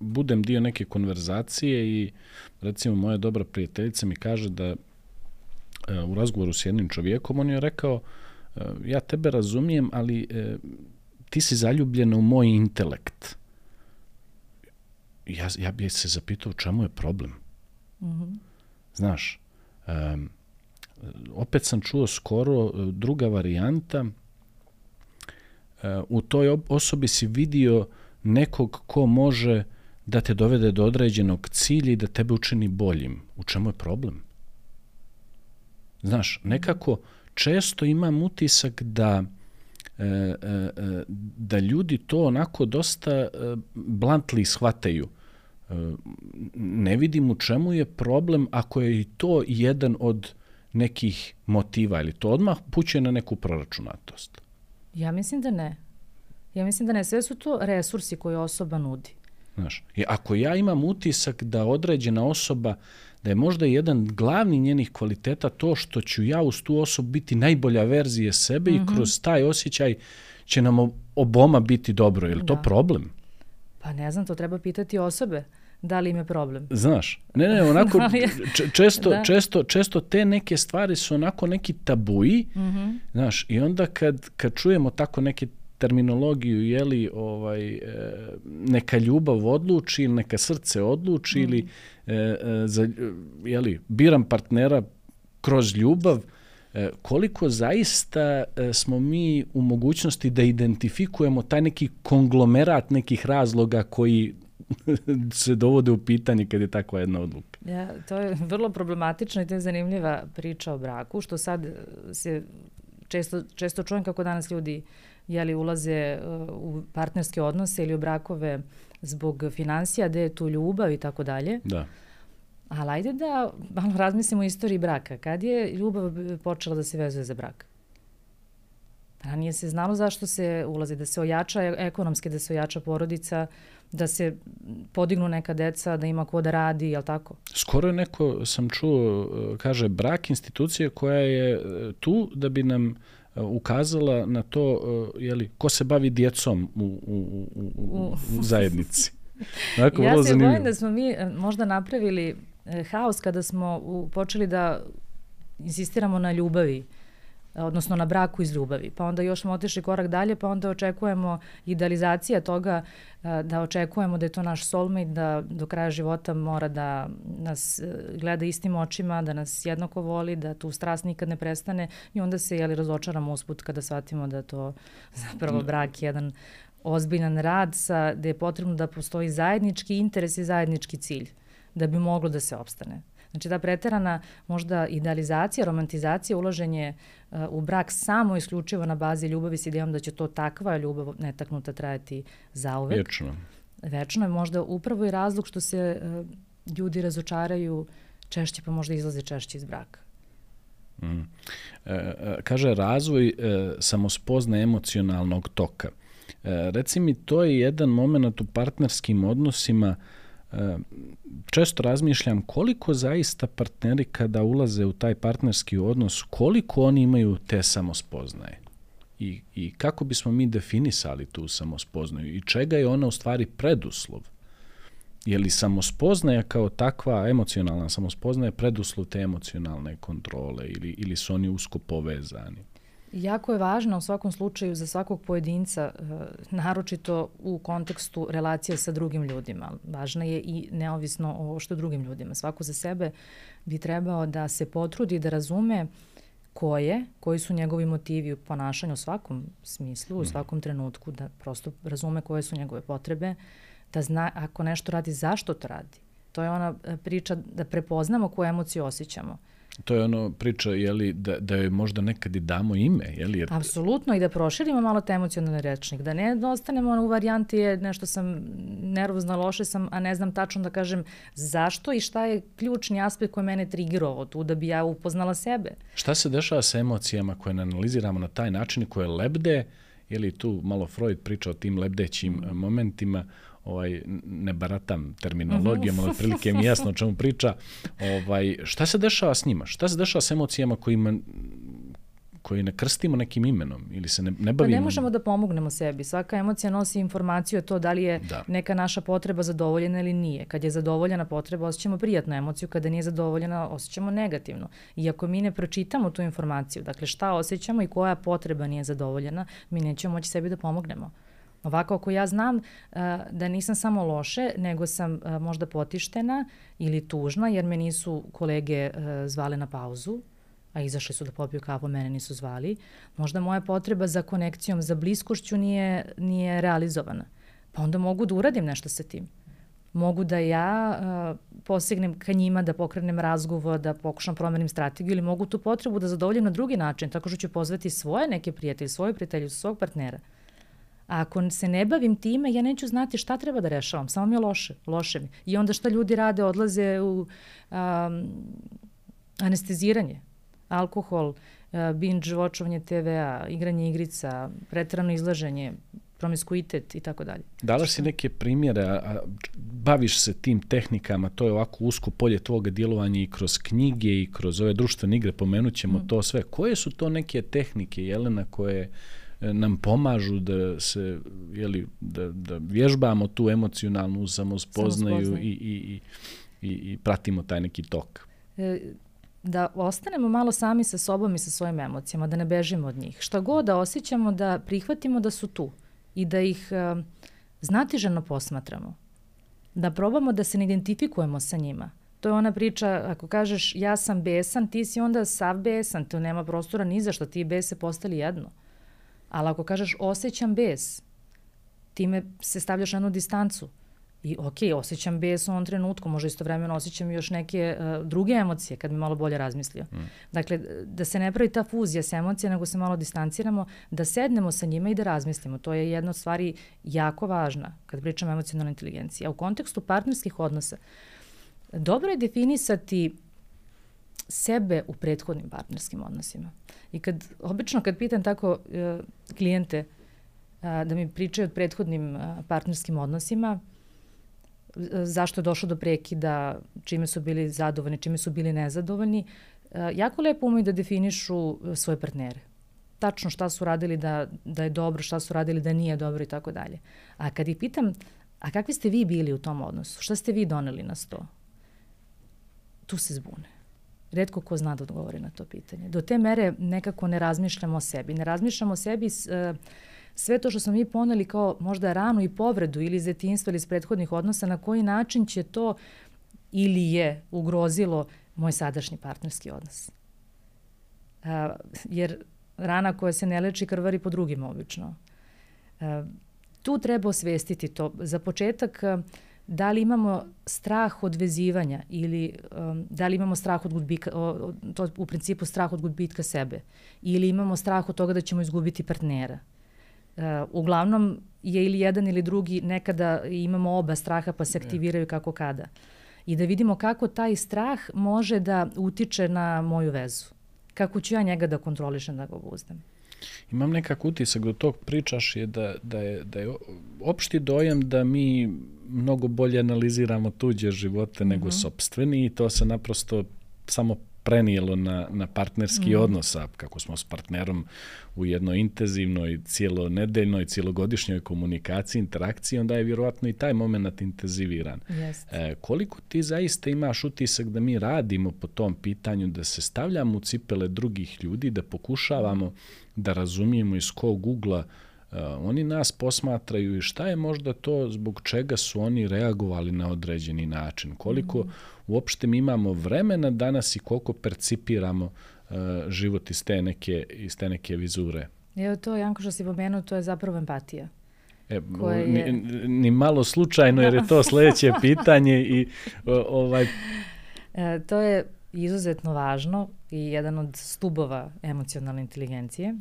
budem dio neke konverzacije i recimo moja dobra prijateljica mi kaže da e, u razgovoru s jednim čovjekom on je rekao e, ja tebe razumijem, ali e, ti si zaljubljena u moj intelekt ja, ja bih se zapitao čemu je problem. Mm -hmm. Znaš, um, opet sam čuo skoro e, druga varijanta, u toj osobi si vidio nekog ko može da te dovede do određenog cilja i da tebe učini boljim. U čemu je problem? Znaš, nekako često imam utisak da E, e, e, da ljudi to onako dosta bluntly shvataju. Ne vidim u čemu je problem ako je i to jedan od nekih motiva ili to odmah pućuje na neku proračunatost. Ja mislim da ne. Ja mislim da ne. Sve su to resursi koje osoba nudi. Znaš, ako ja imam utisak da određena osoba, da je možda jedan glavni njenih kvaliteta to što ću ja uz tu osobu biti najbolja verzija sebe mm -hmm. i mhm. kroz taj osjećaj će nam oboma biti dobro. Je li da. to problem? Pa ne znam, to treba pitati osobe da li im je problem. Znaš, ne, ne, onako da često, da. često, često te neke stvari su onako neki tabuji, mm -hmm. znaš, i onda kad, kad čujemo tako neke terminologiju, jeli, ovaj, e, neka ljubav odluči neka srce odluči mm. ili e, e, za, jeli, biram partnera kroz ljubav, koliko zaista smo mi u mogućnosti da identifikujemo taj neki konglomerat nekih razloga koji se dovode u pitanje kad je takva jedna odluka. Ja, to je vrlo problematična i to je zanimljiva priča o braku, što sad se često, često čujem kako danas ljudi jeli, ulaze uh, u partnerske odnose ili u brakove zbog financija, gde je tu ljubav i tako dalje. Da. Ali ajde da malo razmislimo o istoriji braka. Kad je ljubav počela da se vezuje za brak? Ranije se znalo zašto se ulazi, da se ojača ekonomski, da se ojača porodica, da se podignu neka deca, da ima ko da radi, je li tako? Skoro je neko, sam čuo, kaže, brak institucije koja je e, tu da bi nam e, ukazala na to, e, jeli, ko se bavi djecom u, u, u, u, u zajednici. Dakle, ja se bojim da smo mi možda napravili haos kada smo počeli da insistiramo na ljubavi odnosno na braku iz ljubavi. Pa onda još smo otišli korak dalje, pa onda očekujemo idealizacija toga da očekujemo da je to naš soulmate, da do kraja života mora da nas e, gleda istim očima, da nas jednako voli, da tu strast nikad ne prestane i onda se jeli razočaramo usput kada shvatimo da to zapravo brak je jedan ozbiljan rad sa, gde je potrebno da postoji zajednički interes i zajednički cilj da bi moglo da se opstane. Znači ta preterana možda idealizacija, romantizacija, ulaženje uh, u brak samo isključivo na bazi ljubavi s idejom da će to takva ljubav netaknuta trajati zauvek. Večno. Večno je možda upravo i razlog što se uh, ljudi razočaraju češće pa možda izlaze češće iz braka. Mm. E, e, kaže razvoj e, samospozne emocionalnog toka. E, reci mi, to je jedan moment u partnerskim odnosima često razmišljam koliko zaista partneri kada ulaze u taj partnerski odnos, koliko oni imaju te samospoznaje i, i kako bismo mi definisali tu samospoznaju i čega je ona u stvari preduslov. Je li samospoznaja kao takva emocionalna samospoznaja preduslov te emocionalne kontrole ili, ili su oni usko povezani? Jako je važno u svakom slučaju za svakog pojedinca, e, naročito u kontekstu relacije sa drugim ljudima. Važna je i neovisno o što drugim ljudima. Svako za sebe bi trebao da se potrudi da razume ko je, koji su njegovi motivi u ponašanju u svakom smislu, u mhm. svakom trenutku, da prosto razume koje su njegove potrebe, da zna ako nešto radi, zašto to radi. To je ona e, priča da prepoznamo koje emocije osjećamo. To je ono priča, jeli, da, da je možda nekad i damo ime, jeli? Jer... Apsolutno, i da proširimo malo te emocionalne rečnik, da ne ostanemo u varijanti je nešto sam nervozna, loše sam, a ne znam tačno da kažem zašto i šta je ključni aspekt koji mene trigirovao tu da bi ja upoznala sebe. Šta se dešava sa emocijama koje analiziramo na taj način koje lebde, je li tu malo Freud priča o tim lebdećim mm. momentima, ovaj, ne baratam terminologijom, ali prilike mi jasno o čemu priča. Ovaj, šta se dešava s njima? Šta se dešava s emocijama kojima, koji ne krstimo nekim imenom ili se ne, ne bavimo? Pa ne možemo da pomognemo sebi. Svaka emocija nosi informaciju o to da li je da. neka naša potreba zadovoljena ili nije. Kad je zadovoljena potreba, osjećamo prijatnu emociju, kada nije zadovoljena, osjećamo negativno. I ako mi ne pročitamo tu informaciju, dakle šta osjećamo i koja potreba nije zadovoljena, mi nećemo moći sebi da pomognemo. Ovako, ako ja znam uh, da nisam samo loše, nego sam uh, možda potištena ili tužna, jer me nisu kolege uh, zvale na pauzu, a izašli su da popiju kapu, mene nisu zvali, možda moja potreba za konekcijom, za bliskošću nije, nije realizovana. Pa onda mogu da uradim nešto sa tim. Mogu da ja uh, posegnem ka njima, da pokrenem razgovor, da pokušam promenim strategiju ili mogu tu potrebu da zadovoljim na drugi način, tako što ću pozvati svoje neke prijatelje, svoje prijatelje, svog partnera. A ako se ne bavim time, ja neću znati šta treba da rešavam, samo mi je loše, loše mi. I onda šta ljudi rade, odlaze u um, anesteziranje, alkohol, uh, binge watchovanje TV-a, igranje igrica, pretrano izlaženje, promiskuitet i tako dalje. Dalaš si neke primjere, a, a baviš se tim tehnikama, to je ovako usko polje tvoga djelovanja i kroz knjige i kroz ove društvene igre, pomenut ćemo mm. to sve. Koje su to neke tehnike, Jelena, koje nam pomažu da se jeli, da, da vježbamo tu emocionalnu samospoznaju i, i, i, i pratimo taj neki tok. E, da ostanemo malo sami sa sobom i sa svojim emocijama, da ne bežimo od njih. Šta god da osjećamo, da prihvatimo da su tu i da ih uh, znatiženo posmatramo. Da probamo da se ne identifikujemo sa njima. To je ona priča, ako kažeš ja sam besan, ti si onda sav besan, to nema prostora ni za što, ti i bese postali jedno. Ali ako kažeš osjećam bes, time se stavljaš na jednu distancu. I ok, osjećam bes u ovom trenutku, možda istovremeno osjećam još neke uh, druge emocije kad bi malo bolje razmislio. Mm. Dakle, da se ne pravi ta fuzija s emocije, nego se malo distanciramo, da sednemo sa njima i da razmislimo. To je jedna od stvari jako važna kad pričamo o emocionalnoj inteligenciji. A u kontekstu partnerskih odnosa, dobro je definisati sebe u prethodnim partnerskim odnosima. I kad, obično kad pitam tako uh, klijente uh, da mi pričaju o prethodnim uh, partnerskim odnosima, uh, zašto je došlo do prekida, čime su bili zadovoljni, čime su bili nezadovoljni, uh, jako lepo umeju da definišu svoje partnere tačno šta su radili da, da je dobro, šta su radili da nije dobro i tako dalje. A kad ih pitam, a kakvi ste vi bili u tom odnosu? Šta ste vi doneli na sto? Tu se zbune redko ko zna da odgovori na to pitanje. Do te mere nekako ne razmišljamo o sebi. Ne razmišljamo o sebi uh, sve to što smo mi poneli kao možda ranu i povredu ili iz detinstva ili iz prethodnih odnosa, na koji način će to ili je ugrozilo moj sadašnji partnerski odnos. Uh, jer rana koja se ne leči krvari po drugima obično. Uh, tu treba osvestiti to. Za početak uh, da li imamo strah od vezivanja ili um, da li imamo strah od gubika, o, to u principu strah od gubitka sebe ili imamo strah od toga da ćemo izgubiti partnera. Uh, uglavnom je ili jedan ili drugi, nekada imamo oba straha pa se aktiviraju kako kada. I da vidimo kako taj strah može da utiče na moju vezu. Kako ću ja njega da kontrolišem, da ga obuzdam. Imam nekak utisak do tog pričaš je da, da, je, da je opšti dojam da mi mnogo bolje analiziramo tuđe živote nego mm -hmm. sobstveni i to se naprosto samo prenijelo na, na partnerski mm. odnos, a kako smo s partnerom u jednoj intenzivnoj, cijelonedeljnoj, cijelogodišnjoj komunikaciji, interakciji, onda je vjerovatno i taj moment intenziviran. Yes. E, koliko ti zaista imaš utisak da mi radimo po tom pitanju, da se stavljamo u cipele drugih ljudi, da pokušavamo da razumijemo iz kog ugla Uh, oni nas posmatraju i šta je možda to zbog čega su oni reagovali na određeni način. Koliko mm. uopšte mi imamo vremena danas i koliko percipiramo uh, život iz te neke, iz te neke vizure. Evo to, Janko, što si pomenuo, to je zapravo empatija. E, je... ni, ni malo slučajno, jer je to sledeće pitanje i ovaj... E, to je izuzetno važno i jedan od stubova emocionalne inteligencije.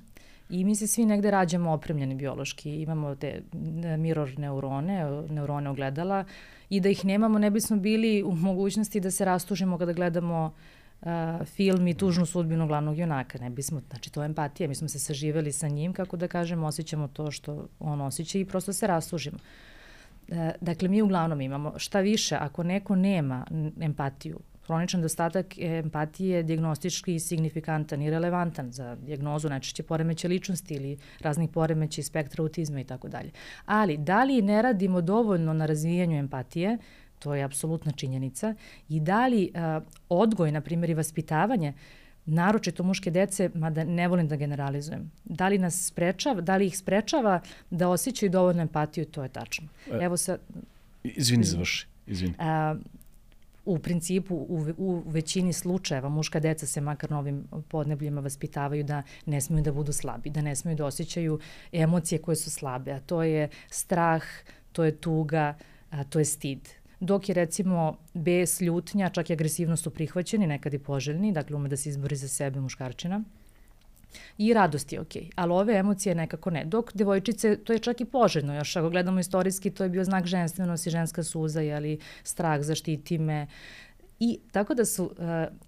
I mi se svi negde rađamo opremljeni biološki. Imamo te e, mirror neurone, neurone ogledala i da ih nemamo ne bismo bili u mogućnosti da se rastužimo kada gledamo uh, film i tužnu sudbinu glavnog junaka. Ne bismo, znači to je empatija, mi smo se saživeli sa njim, kako da kažemo, osjećamo to što on osjeća i prosto se rastužimo. Uh, dakle, mi uglavnom imamo šta više, ako neko nema empatiju, Hroničan dostatak empatije je diagnostički signifikantan i relevantan za diagnozu najčešće poremeće ličnosti ili raznih poremeća i spektra autizma i tako dalje. Ali da li ne radimo dovoljno na razvijanju empatije, to je apsolutna činjenica, i da li uh, odgoj, na primjer, i vaspitavanje naročito muške dece, mada ne volim da generalizujem. Da li nas sprečava, da li ih sprečava da osjećaju dovoljno empatiju, to je tačno. E, Evo sa... Izvini, završi. Izvini. Uh, u principu u, u većini slučajeva muška deca se makar na ovim podnebljima vaspitavaju da ne smiju da budu slabi, da ne smiju da osjećaju emocije koje su slabe, a to je strah, to je tuga, a to je stid. Dok je recimo bes, ljutnja, čak i agresivnost su prihvaćeni, nekad i poželjni, dakle ume da se izbori za sebe muškarčina. I radost je okej, okay, ali ove emocije nekako ne. Dok devojčice, to je čak i poželjno, još ako gledamo istorijski, to je bio znak ženstvenosti, ženska suza, jeli, strah, zaštiti me. I tako da su uh,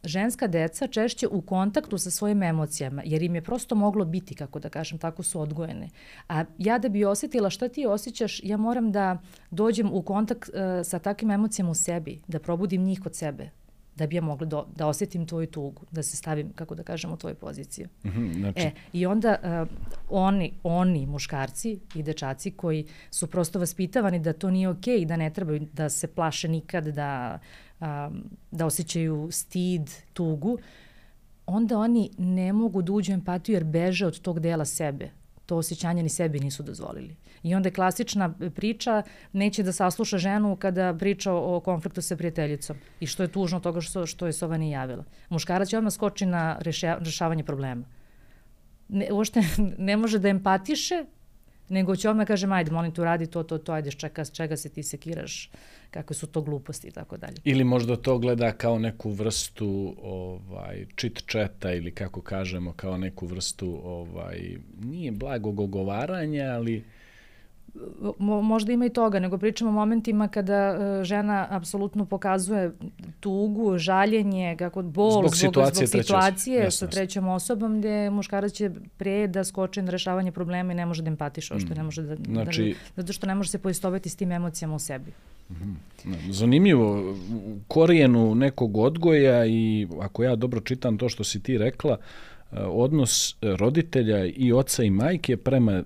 ženska deca češće u kontaktu sa svojim emocijama, jer im je prosto moglo biti, kako da kažem, tako su odgojene. A ja da bi osetila šta ti osjećaš, ja moram da dođem u kontakt uh, sa takvim emocijama u sebi, da probudim njih kod sebe, da bi ja mogla do, da osetim tvoju tugu, da se stavim, kako da kažem, u tvoju poziciju. Mm -hmm, znači... E, I onda uh, oni, oni, muškarci i dečaci koji su prosto vaspitavani da to nije okej, okay, da ne trebaju da se plaše nikad, da, um, da osjećaju stid, tugu, onda oni ne mogu da uđu empatiju jer beže od tog dela sebe to osjećanje ni sebi nisu dozvolili. I onda je klasična priča, neće da sasluša ženu kada priča o konfliktu sa prijateljicom. I što je tužno toga što, što je Sova nije javila. Muškarac će odmah skoči na rešavanje problema. Ne, uošte ne može da empatiše, nego će odmah kažem, ajde, molim tu radi to, to, to, ajde, čeka, čega se ti sekiraš, kakve su to gluposti i tako dalje. Ili možda to gleda kao neku vrstu ovaj, chit chata ili kako kažemo, kao neku vrstu, ovaj, nije blagog ogovaranja, ali možda ima i toga, nego pričamo o momentima kada uh, žena apsolutno pokazuje tugu, žaljenje, kako bol zbog, zbog situacije, zbog situacije treće, sa trećom osobom gde muškarac će pre da skoči na rešavanje problema i ne može da empatiša, što mm. ne može da, da- znači, da, zato što ne može se poistoveti s tim emocijama u sebi. Mhm. Zanimljivo, u korijenu nekog odgoja i ako ja dobro čitam to što si ti rekla, e, odnos roditelja i oca i majke prema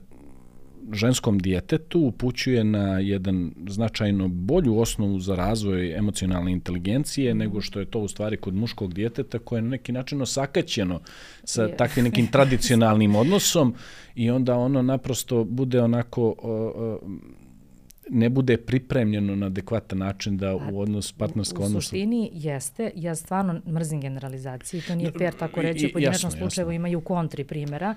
ženskom dijetetu upućuje na jedan značajno bolju osnovu za razvoj emocionalne inteligencije nego što je to u stvari kod muškog dijeteta koje je na neki način osakaćeno sa yeah. takvim nekim tradicionalnim odnosom i onda ono naprosto bude onako ne bude pripremljeno na adekvatan način da u odnos partnersko odnos... U suštini jeste, ja stvarno mrzim generalizaciju, to nije fair tako reći, pojedinačnom slučaju imaju kontri primjera,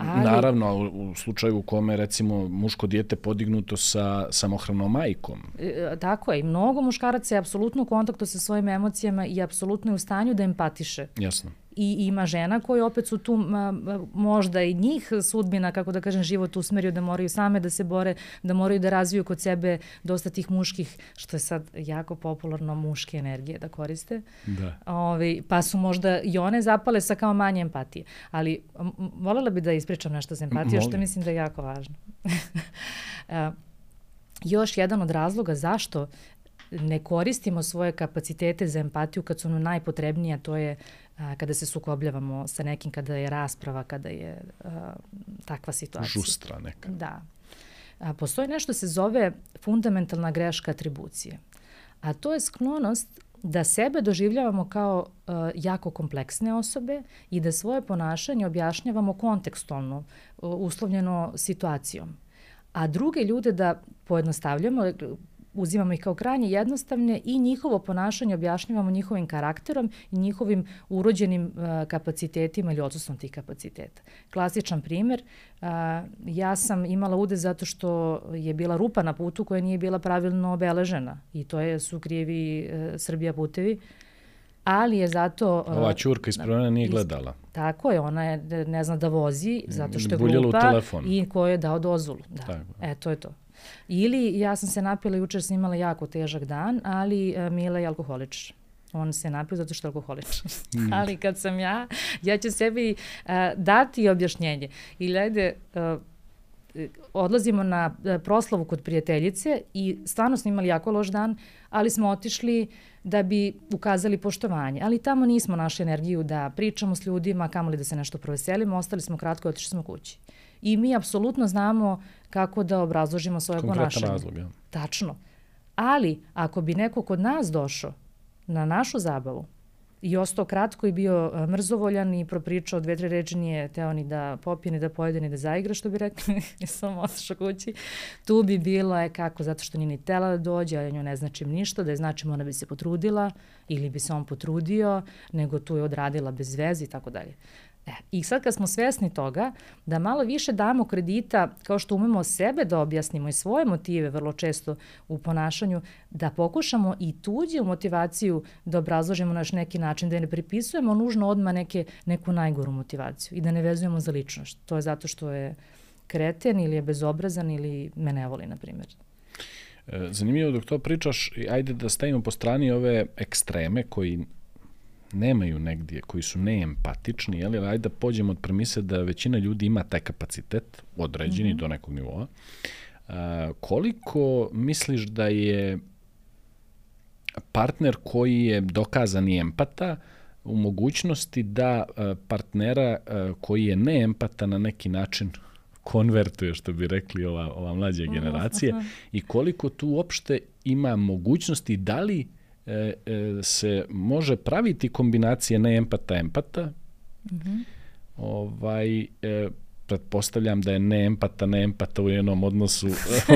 Ali... Naravno, u, u slučaju u kome recimo muško dijete podignuto sa samohranom majkom. E, tako je, i mnogo muškaraca je apsolutno u kontaktu sa svojim emocijama i apsolutno je u stanju da empatiše. Jasno i ima žena koje opet su tu možda i njih sudbina, kako da kažem, život usmerio da moraju same da se bore, da moraju da razviju kod sebe dosta tih muških, što je sad jako popularno, muške energije da koriste. Da. Ove, pa su možda i one zapale sa kao manje empatije. Ali volela bi da ispričam nešto za empatiju, što mislim da je jako važno. još jedan od razloga zašto ne koristimo svoje kapacitete za empatiju kad su nam najpotrebnije, to je a, kada se sukobljavamo sa nekim, kada je rasprava, kada je a, takva situacija. Žustra neka. Da. A, postoji nešto se zove fundamentalna greška atribucije. A to je sklonost da sebe doživljavamo kao uh, jako kompleksne osobe i da svoje ponašanje objašnjavamo kontekstualno, uh, uslovljeno situacijom. A druge ljude da pojednostavljamo, uzimamo ih kao krajnje jednostavne i njihovo ponašanje objašnjavamo njihovim karakterom i njihovim urođenim uh, kapacitetima ili odsustvom tih kapaciteta. Klasičan primer, uh, ja sam imala ude zato što je bila rupa na putu koja nije bila pravilno obeležena i to je, su krijevi uh, Srbija putevi ali je zato... Ova čurka iz promjena nije gledala. Tako je, ona je ne zna da vozi zato što je glupa i ko je dao dozvolu. Da. Tako. E, to je to. Ili ja sam se napila, jučer sam imala jako težak dan, ali uh, Mila je alkoholič. On se napio zato što je alkoholič. Mm. ali kad sam ja, ja ću sebi uh, dati objašnjenje. Ili ajde, uh, odlazimo na proslavu kod prijateljice i stvarno smo imali jako loš dan, ali smo otišli da bi ukazali poštovanje. Ali tamo nismo našli energiju da pričamo s ljudima, kamoli da se nešto proveselimo, ostali smo kratko i otišli smo kući. I mi apsolutno znamo kako da obrazložimo svoje Konkretan ponašanje. razlog, ja. Tačno. Ali, ako bi neko kod nas došao na našu zabavu i ostao kratko i bio e, mrzovoljan i propričao dve, tri reči, nije teo ni da popije, ni da pojede, ni da zaigra, što bi rekli, sam otišao kući. Tu bi bilo, je kako, zato što nije ni tela da dođe, a ja nju ne značim ništa, da je značim ona bi se potrudila ili bi se on potrudio, nego tu je odradila bez veze i tako dalje. E, I sad kad smo svesni toga, da malo više damo kredita, kao što umemo sebe da objasnimo i svoje motive vrlo često u ponašanju, da pokušamo i tuđu motivaciju da obrazložimo naš neki način, da ne pripisujemo nužno odmah neke, neku najgoru motivaciju i da ne vezujemo za ličnost. To je zato što je kreten ili je bezobrazan ili me ne voli, na primjer. E, zanimljivo dok to pričaš, ajde da stavimo po strani ove ekstreme koji nemaju negdje, koji su neempatični, jel, ajde da pođemo od premise da većina ljudi ima taj kapacitet, određeni mm -hmm. do nekog nivoa. A, koliko misliš da je partner koji je dokazani empata u mogućnosti da partnera koji je neempata na neki način konvertuje, što bi rekli ova, ova mlađa generacija, uh -huh. i koliko tu uopšte ima mogućnosti, da li e, e, se može praviti kombinacije ne empata empata. Mm -hmm. Ovaj e, pretpostavljam da je ne empata ne empata u jednom odnosu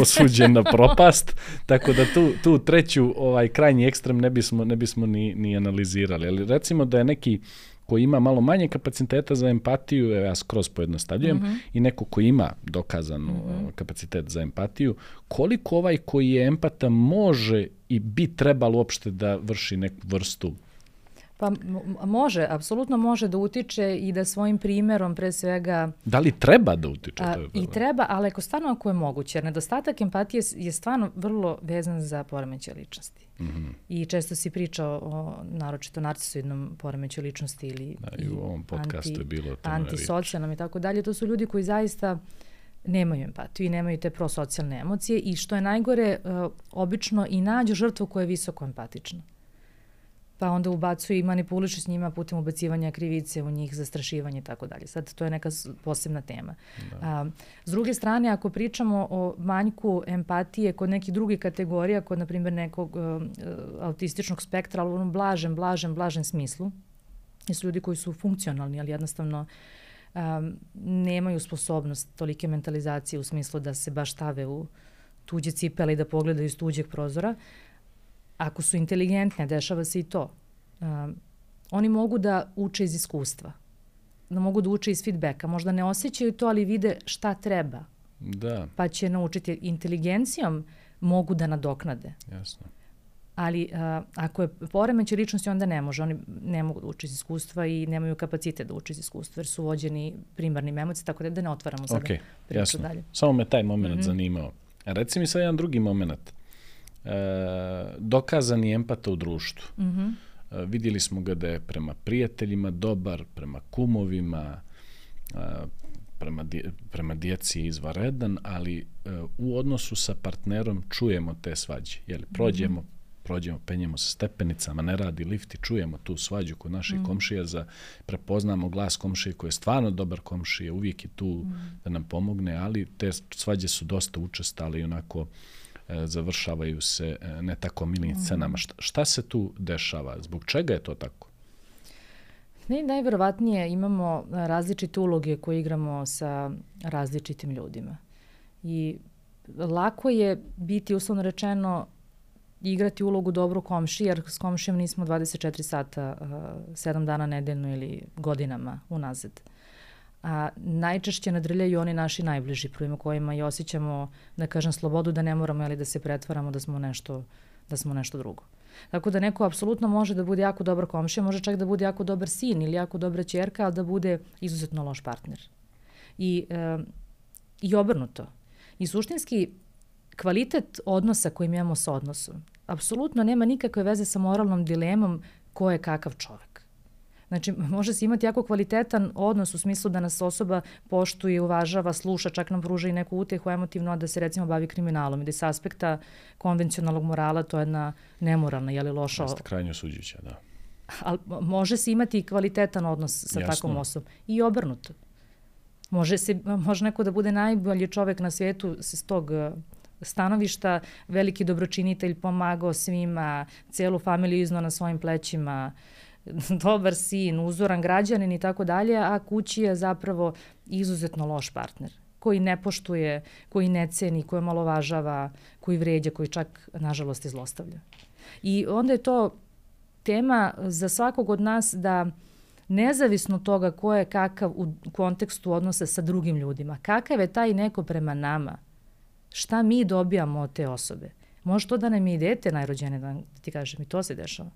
osuđen na propast, tako da tu, tu treću ovaj krajnji ekstrem ne bismo ne bismo ni ni analizirali. Ali recimo da je neki koji ima malo manje kapaciteta za empatiju, ja skroz pojednostavljujem, mm -hmm. i neko ko ima dokazanu mm -hmm. kapacitet za empatiju, koliko ovaj koji je empata može i bi trebalo uopšte da vrši neku vrstu Pa može, apsolutno može da utiče i da svojim primerom pre svega... Da li treba da utiče? A, I treba, ali ako stvarno ako je moguće, jer nedostatak empatije je stvarno vrlo vezan za poremeće ličnosti. Mm -hmm. I često si pričao o naročito narcisoidnom poremeću ličnosti ili da, i u ovom podcastu anti, je bilo antisocijalnom i tako dalje. To su ljudi koji zaista nemaju empatiju i nemaju te prosocijalne emocije i što je najgore, uh, obično i nađu žrtvu koja je visoko empatična pa onda ubacuje i manipuliše s njima putem ubacivanja krivice u njih, zastrašivanje i tako dalje. Sad, to je neka posebna tema. Da. A, s druge strane, ako pričamo o manjku empatije kod nekih drugih kategorija, kod, na primjer, nekog uh, autističnog spektra, ali u onom blažem, blažem, blažem smislu, jesu ljudi koji su funkcionalni, ali jednostavno um, nemaju sposobnost tolike mentalizacije u smislu da se baš stave u tuđe cipele i da pogledaju iz tuđeg prozora, ako su inteligentne, dešava se i to, um, oni mogu da uče iz iskustva, da mogu da uče iz feedbacka. Možda ne osjećaju to, ali vide šta treba. Da. Pa će naučiti inteligencijom mogu da nadoknade. Jasno. Ali uh, ako je poremeće ličnosti, onda ne može. Oni ne mogu da uče iz iskustva i nemaju kapacite da uče iz iskustva, jer su vođeni primarnim emocijama, tako da, da ne otvaramo sada okay, priču jasno. dalje. Samo me taj moment mm -hmm. zanimao. A reci mi sad jedan drugi moment dokazani empata u društvu. Mm -hmm. e, vidjeli smo ga da je prema prijateljima dobar, prema kumovima, e, prema, dje, prema djeci je izvaredan, ali e, u odnosu sa partnerom čujemo te svađe. Jeli, prođemo mm -hmm. prođemo, penjemo sa stepenicama, ne radi lift i čujemo tu svađu kod naših mm. komšija, za, prepoznamo glas komšije koji je stvarno dobar komšije, uvijek je tu mm. da nam pomogne, ali te svađe su dosta učestale i onako završavaju se e, ne tako milim mm. scenama. Šta, šta se tu dešava? Zbog čega je to tako? Ne, najverovatnije imamo različite uloge koje igramo sa različitim ljudima. I lako je biti, uslovno rečeno, igrati ulogu dobro komši, jer s komšijom nismo 24 sata, uh, 7 dana nedeljno ili godinama unazad. A najčešće nadrljaju oni naši najbliži, prvima kojima i osjećamo, da kažem, slobodu da ne moramo ili da se pretvaramo da smo nešto, da smo nešto drugo. Tako da neko apsolutno može da bude jako dobar komšija, može čak da bude jako dobar sin ili jako dobra čerka, ali da bude izuzetno loš partner. I, e, i obrnuto. I suštinski, kvalitet odnosa koji imamo sa odnosom, apsolutno nema nikakve veze sa moralnom dilemom ko je kakav čovek. Znači, može se imati jako kvalitetan odnos u smislu da nas osoba poštuje, uvažava, sluša, čak nam pruža i neku utehu emotivno, a da se recimo bavi kriminalom i da sa aspekta konvencionalnog morala to je jedna nemoralna, je li loša... Jeste krajnje osuđujuća, da. Ali može se imati kvalitetan odnos sa Jasno. takvom osobom. I obrnuto. Može, se, može neko da bude najbolji čovek na svijetu s tog eh, stanovišta, veliki dobročinitelj, pomagao svima, celu familiju izno na svojim plećima, dobar sin, uzoran građanin i tako dalje, a kući je zapravo izuzetno loš partner koji ne poštuje, koji ne ceni, koji malovažava, koji vređa, koji čak, nažalost, izlostavlja. I onda je to tema za svakog od nas da nezavisno toga ko je kakav u kontekstu odnosa sa drugim ljudima, kakav je taj neko prema nama, šta mi dobijamo od te osobe. Može to da nam je i dete najrođene, da ti kažem, i to se dešava.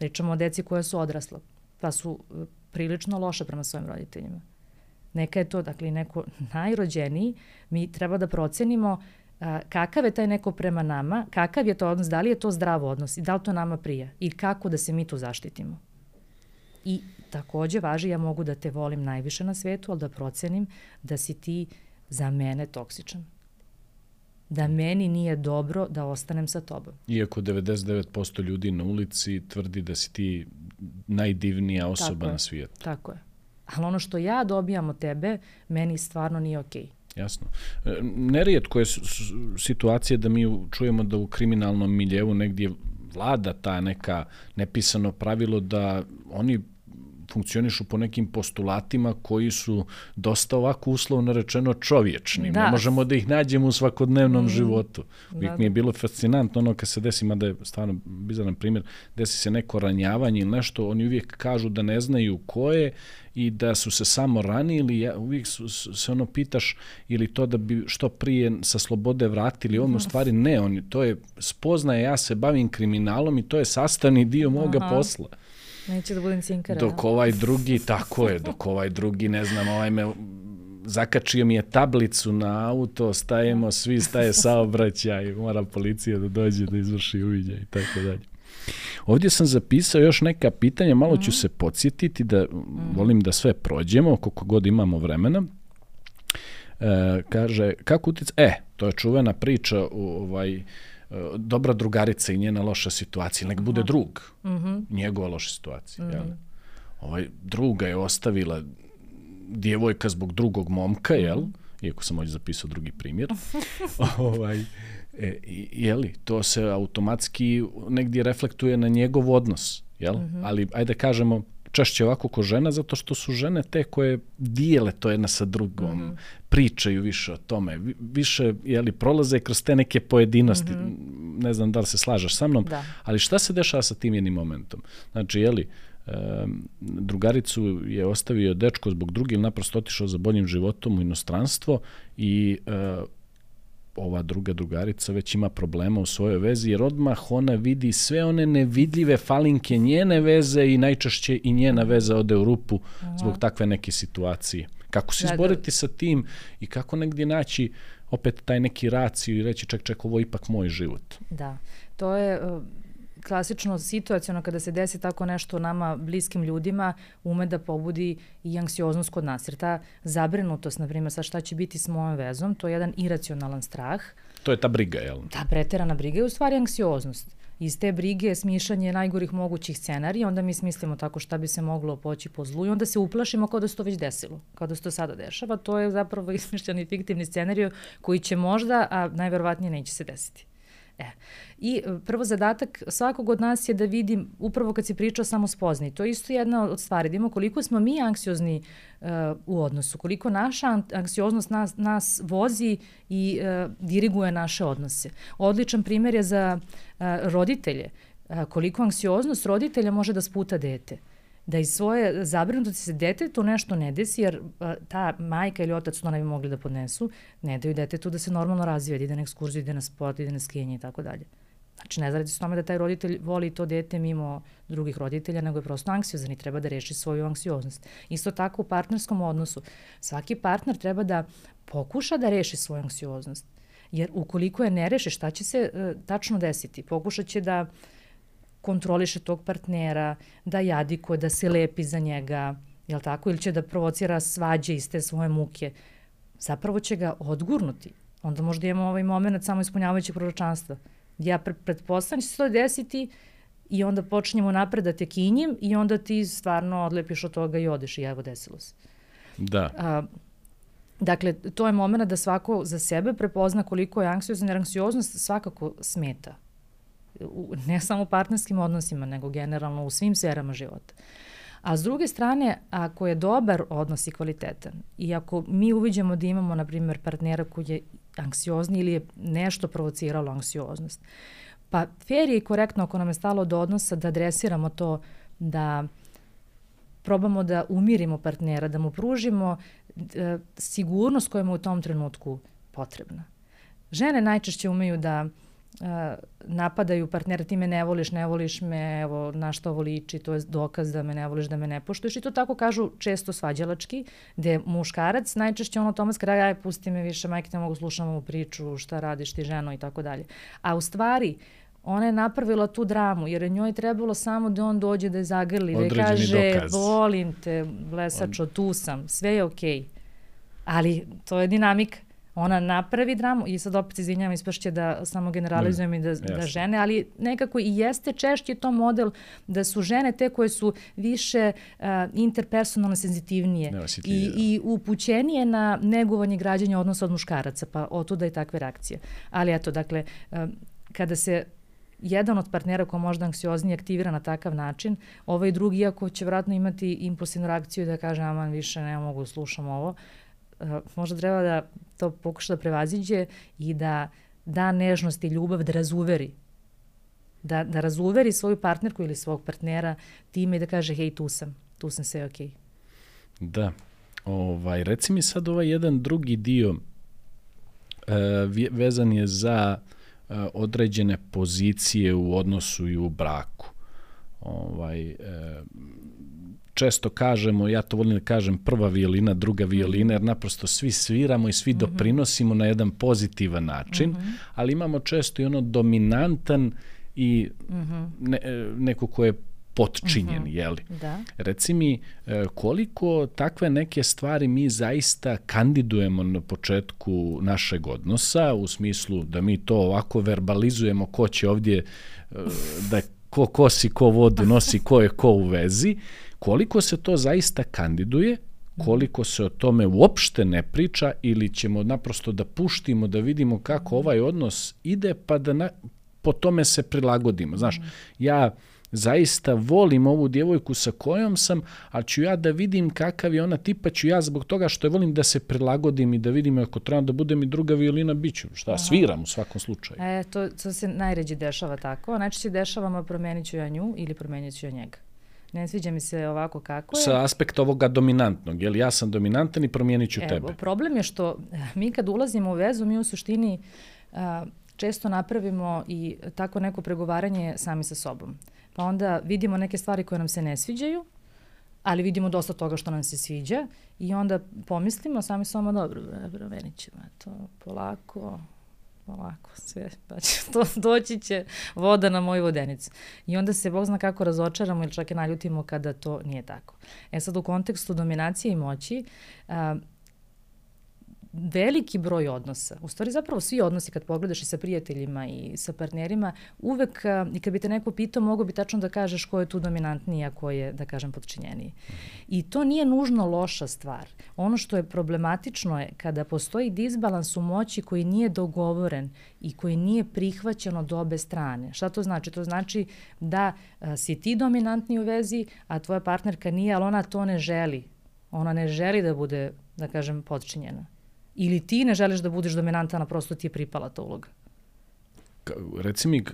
Pričamo o deci koja su odrasla, pa su e, prilično loše prema svojim roditeljima. Neka je to, dakle, neko najrođeniji, mi treba da procenimo a, kakav je taj neko prema nama, kakav je to odnos, da li je to zdrav odnos i da li to nama prija i kako da se mi tu zaštitimo. I takođe važi, ja mogu da te volim najviše na svetu, ali da procenim da si ti za mene toksičan da meni nije dobro da ostanem sa tobom. Iako 99% ljudi na ulici tvrdi da si ti najdivnija osoba tako na svijetu. Tako je. Ali ono što ja dobijam od tebe, meni stvarno nije okej. Okay. Jasno. E, nerijetko je situacija da mi čujemo da u kriminalnom miljevu negdje vlada ta neka nepisano pravilo da oni funkcionišu po nekim postulatima koji su dosta ovako uslovno rečeno čovječni. Da. Ne možemo da ih nađemo u svakodnevnom mm. životu. Uvijek da, mi je da. bilo fascinantno ono kad se desi, mada je stvarno bizaran primjer, desi se neko ranjavanje ili nešto, oni uvijek kažu da ne znaju ko je i da su se samo ranili, ja, uvijek su, se ono pitaš ili to da bi što prije sa slobode vratili, ono u stvari ne, oni, to je spoznaje, ja se bavim kriminalom i to je sastavni dio moga Aha. posla. Neće da budem cinkara. Dok ovaj drugi, tako je, dok ovaj drugi, ne znam, ovaj me zakačio mi je tablicu na auto, stajemo, svi staje saobraćaj, mora policija da dođe da izvrši uviđaj i tako dalje. Ovdje sam zapisao još neka pitanja, malo ću mhm. se podsjetiti da volim da sve prođemo, koliko god imamo vremena. E, kaže, kako utic... E, to je čuvena priča u ovaj, dobra drugarica i njena loša situacija, nek bude drug, mm -hmm. njegova loša situacija. Mm -hmm. Jel? Ovaj, druga je ostavila djevojka zbog drugog momka, jel? Mm -hmm. Iako sam ovdje zapisao drugi primjer. ovaj, e, jeli, to se automatski negdje reflektuje na njegov odnos, jel? Mm -hmm. Ali, ajde kažemo, češće ovako ko žena, zato što su žene te koje dijele to jedna sa drugom, mm -hmm. pričaju više o tome, više jeli, prolaze kroz te neke pojedinosti. Mm -hmm. Ne znam da li se slažeš sa mnom, da. ali šta se dešava sa tim jednim momentom? Znači, jeli, um, drugaricu je ostavio dečko zbog drugi ili naprosto otišao za boljim životom u inostranstvo i uh, ova druga drugarica već ima problema u svojoj vezi, jer odmah ona vidi sve one nevidljive falinke njene veze i najčešće i njena veza ode u rupu zbog takve neke situacije. Kako se da, da. izboriti sa tim i kako negdje naći opet taj neki raciju i reći ček, ček, ovo je ipak moj život. Da, to je klasično situacijono kada se desi tako nešto nama bliskim ljudima ume da pobudi i anksioznost kod nas. Jer ta zabrinutost, na primjer, sa šta će biti s mojom vezom, to je jedan iracionalan strah. To je ta briga, jel? Ta preterana briga je u stvari anksioznost. Iz te brige je smišljanje najgorih mogućih scenarija, onda mi smislimo tako šta bi se moglo poći po zlu i onda se uplašimo kao da se to već desilo, kao da se to sada dešava. To je zapravo izmišljeni fiktivni scenariju koji će možda, a najverovatnije neće se desiti. E. I e, prvo zadatak svakog od nas je da vidim, upravo kad si pričao samo spozni, to je isto jedna od stvari, da imamo koliko smo mi anksiozni uh, u odnosu, koliko naša anksioznost nas, nas vozi i uh, diriguje naše odnose. Odličan primer je za uh, roditelje, uh, koliko anksioznost roditelja može da sputa dete da iz svoje zabrinutosti se detetu nešto ne desi, jer ta majka ili otac to ne bi mogli da podnesu, ne daju detetu da se normalno razvije, da ide na ekskurziju, ide na sport, ide na skijenje i tako dalje. Znači, ne zaradi se tome da taj roditelj voli to dete mimo drugih roditelja, nego je prosto anksiozan i treba da reši svoju anksioznost. Isto tako u partnerskom odnosu. Svaki partner treba da pokuša da reši svoju anksioznost. Jer ukoliko je ne reši, šta će se uh, tačno desiti? Pokušat će da uh, kontroliše tog partnera, da jadikuje, da se lepi za njega, jel tako, ili će da provocira svađe iz te svoje muke, zapravo će ga odgurnuti. Onda možda imamo ovaj moment samo ispunjavajućeg proročanstva. Ja pre, pretpostavljam da će se to desiti i onda počinjemo napred da te kinjim i onda ti stvarno odlepiš od toga i odeš i evo desilo se. Da. A, dakle, to je moment da svako za sebe prepozna koliko je anksiozan, jer anksioznost svakako smeta u, ne samo u partnerskim odnosima, nego generalno u svim sferama života. A s druge strane, ako je dobar odnos i kvalitetan i ako mi uviđamo da imamo, na primjer, partnera koji je anksiozni ili je nešto provociralo anksioznost, pa fair je i korektno ako nam je stalo do odnosa da adresiramo to da probamo da umirimo partnera, da mu pružimo e, sigurnost koja mu u tom trenutku potrebna. Žene najčešće umeju da napadaju partnera, ti me ne voliš, ne voliš me, evo, na što ovo liči, to je dokaz da me ne voliš, da me ne poštuješ i to tako kažu često svađalački, gde muškarac najčešće ono tome skraja, aj, pusti me više, majke, ne mogu slušam ovu priču, šta radiš ti ženo i tako dalje. A u stvari, ona je napravila tu dramu, jer je njoj trebalo samo da on dođe da je zagrli, da je kaže, dokaz. volim te, blesačo, tu sam, sve je okej. Okay. Ali to je dinamika ona napravi dramu i sad opet izvinjavam ispašće da samo generalizujem mm, i da, yes. da žene, ali nekako i jeste češće to model da su žene te koje su više uh, interpersonalno senzitivnije i, da. i upućenije na negovanje građanja odnosa od muškaraca, pa otuda i takve reakcije. Ali eto, dakle, uh, kada se jedan od partnera ko možda anksioznije aktivira na takav način, ovaj drugi, iako će vratno imati impulsivnu reakciju da kaže, aman, više ne mogu, slušam ovo, možda treba da to pokuša da prevaziđe i da da nežnost i ljubav da razuveri. Da, da razuveri svoju partnerku ili svog partnera time i da kaže hej tu sam, tu sam sve okej. Okay. Da. Ovaj, reci mi sad ovaj jedan drugi dio e, vezan je za e, određene pozicije u odnosu i u braku. Ovaj, često kažemo, ja to volim da kažem, prva violina, druga violina, jer naprosto svi sviramo i svi mm -hmm. doprinosimo na jedan pozitivan način, mm -hmm. ali imamo često i ono dominantan i mm -hmm. ne, neko ko je potčinjen, mm -hmm. jeli? Da. Reci mi, e, koliko takve neke stvari mi zaista kandidujemo na početku našeg odnosa, u smislu da mi to ovako verbalizujemo ko će ovdje e, da ko kosi, ko vodu nosi, ko je ko u vezi, Koliko se to zaista kandiduje, koliko se o tome uopšte ne priča ili ćemo naprosto da puštimo da vidimo kako ovaj odnos ide pa da na, po tome se prilagodimo. Znaš, ja zaista volim ovu djevojku sa kojom sam, ali ću ja da vidim kakav je ona tipa, ću ja zbog toga što je volim da se prilagodim i da vidim ako trebam da budem i druga violina, bit ću. Šta, Aha. sviram u svakom slučaju. E, to, to se najređe dešava tako. Najčešće dešavamo promenit ću ja nju ili promenit ću ja njega ne sviđa mi se ovako kako je. Sa aspekta ovoga dominantnog, jer ja sam dominantan i promijenit ću Evo, tebe. Problem je što eh, mi kad ulazimo u vezu, mi u suštini a, eh, često napravimo i tako neko pregovaranje sami sa sobom. Pa onda vidimo neke stvari koje nam se ne sviđaju, ali vidimo dosta toga što nam se sviđa i onda pomislimo sami sama, dobro, promenit ćemo to polako, ovako, sve, pa će to, doći će voda na moju vodenicu. I onda se, Bog zna kako razočaramo ili čak i naljutimo kada to nije tako. E sad, u kontekstu dominacije i moći, a, veliki broj odnosa, u stvari zapravo svi odnosi kad pogledaš i sa prijateljima i sa partnerima, uvek, i kad bi te neko pitao, mogo bi tačno da kažeš ko je tu dominantniji, a ko je, da kažem, podčinjeniji. I to nije nužno loša stvar. Ono što je problematično je kada postoji disbalans u moći koji nije dogovoren i koji nije prihvaćen od obe strane. Šta to znači? To znači da a, si ti dominantni u vezi, a tvoja partnerka nije, ali ona to ne želi. Ona ne želi da bude, da kažem, podčinjena. Ili ti ne želiš da budeš dominantana, prosto ti je pripala ta uloga reci mi,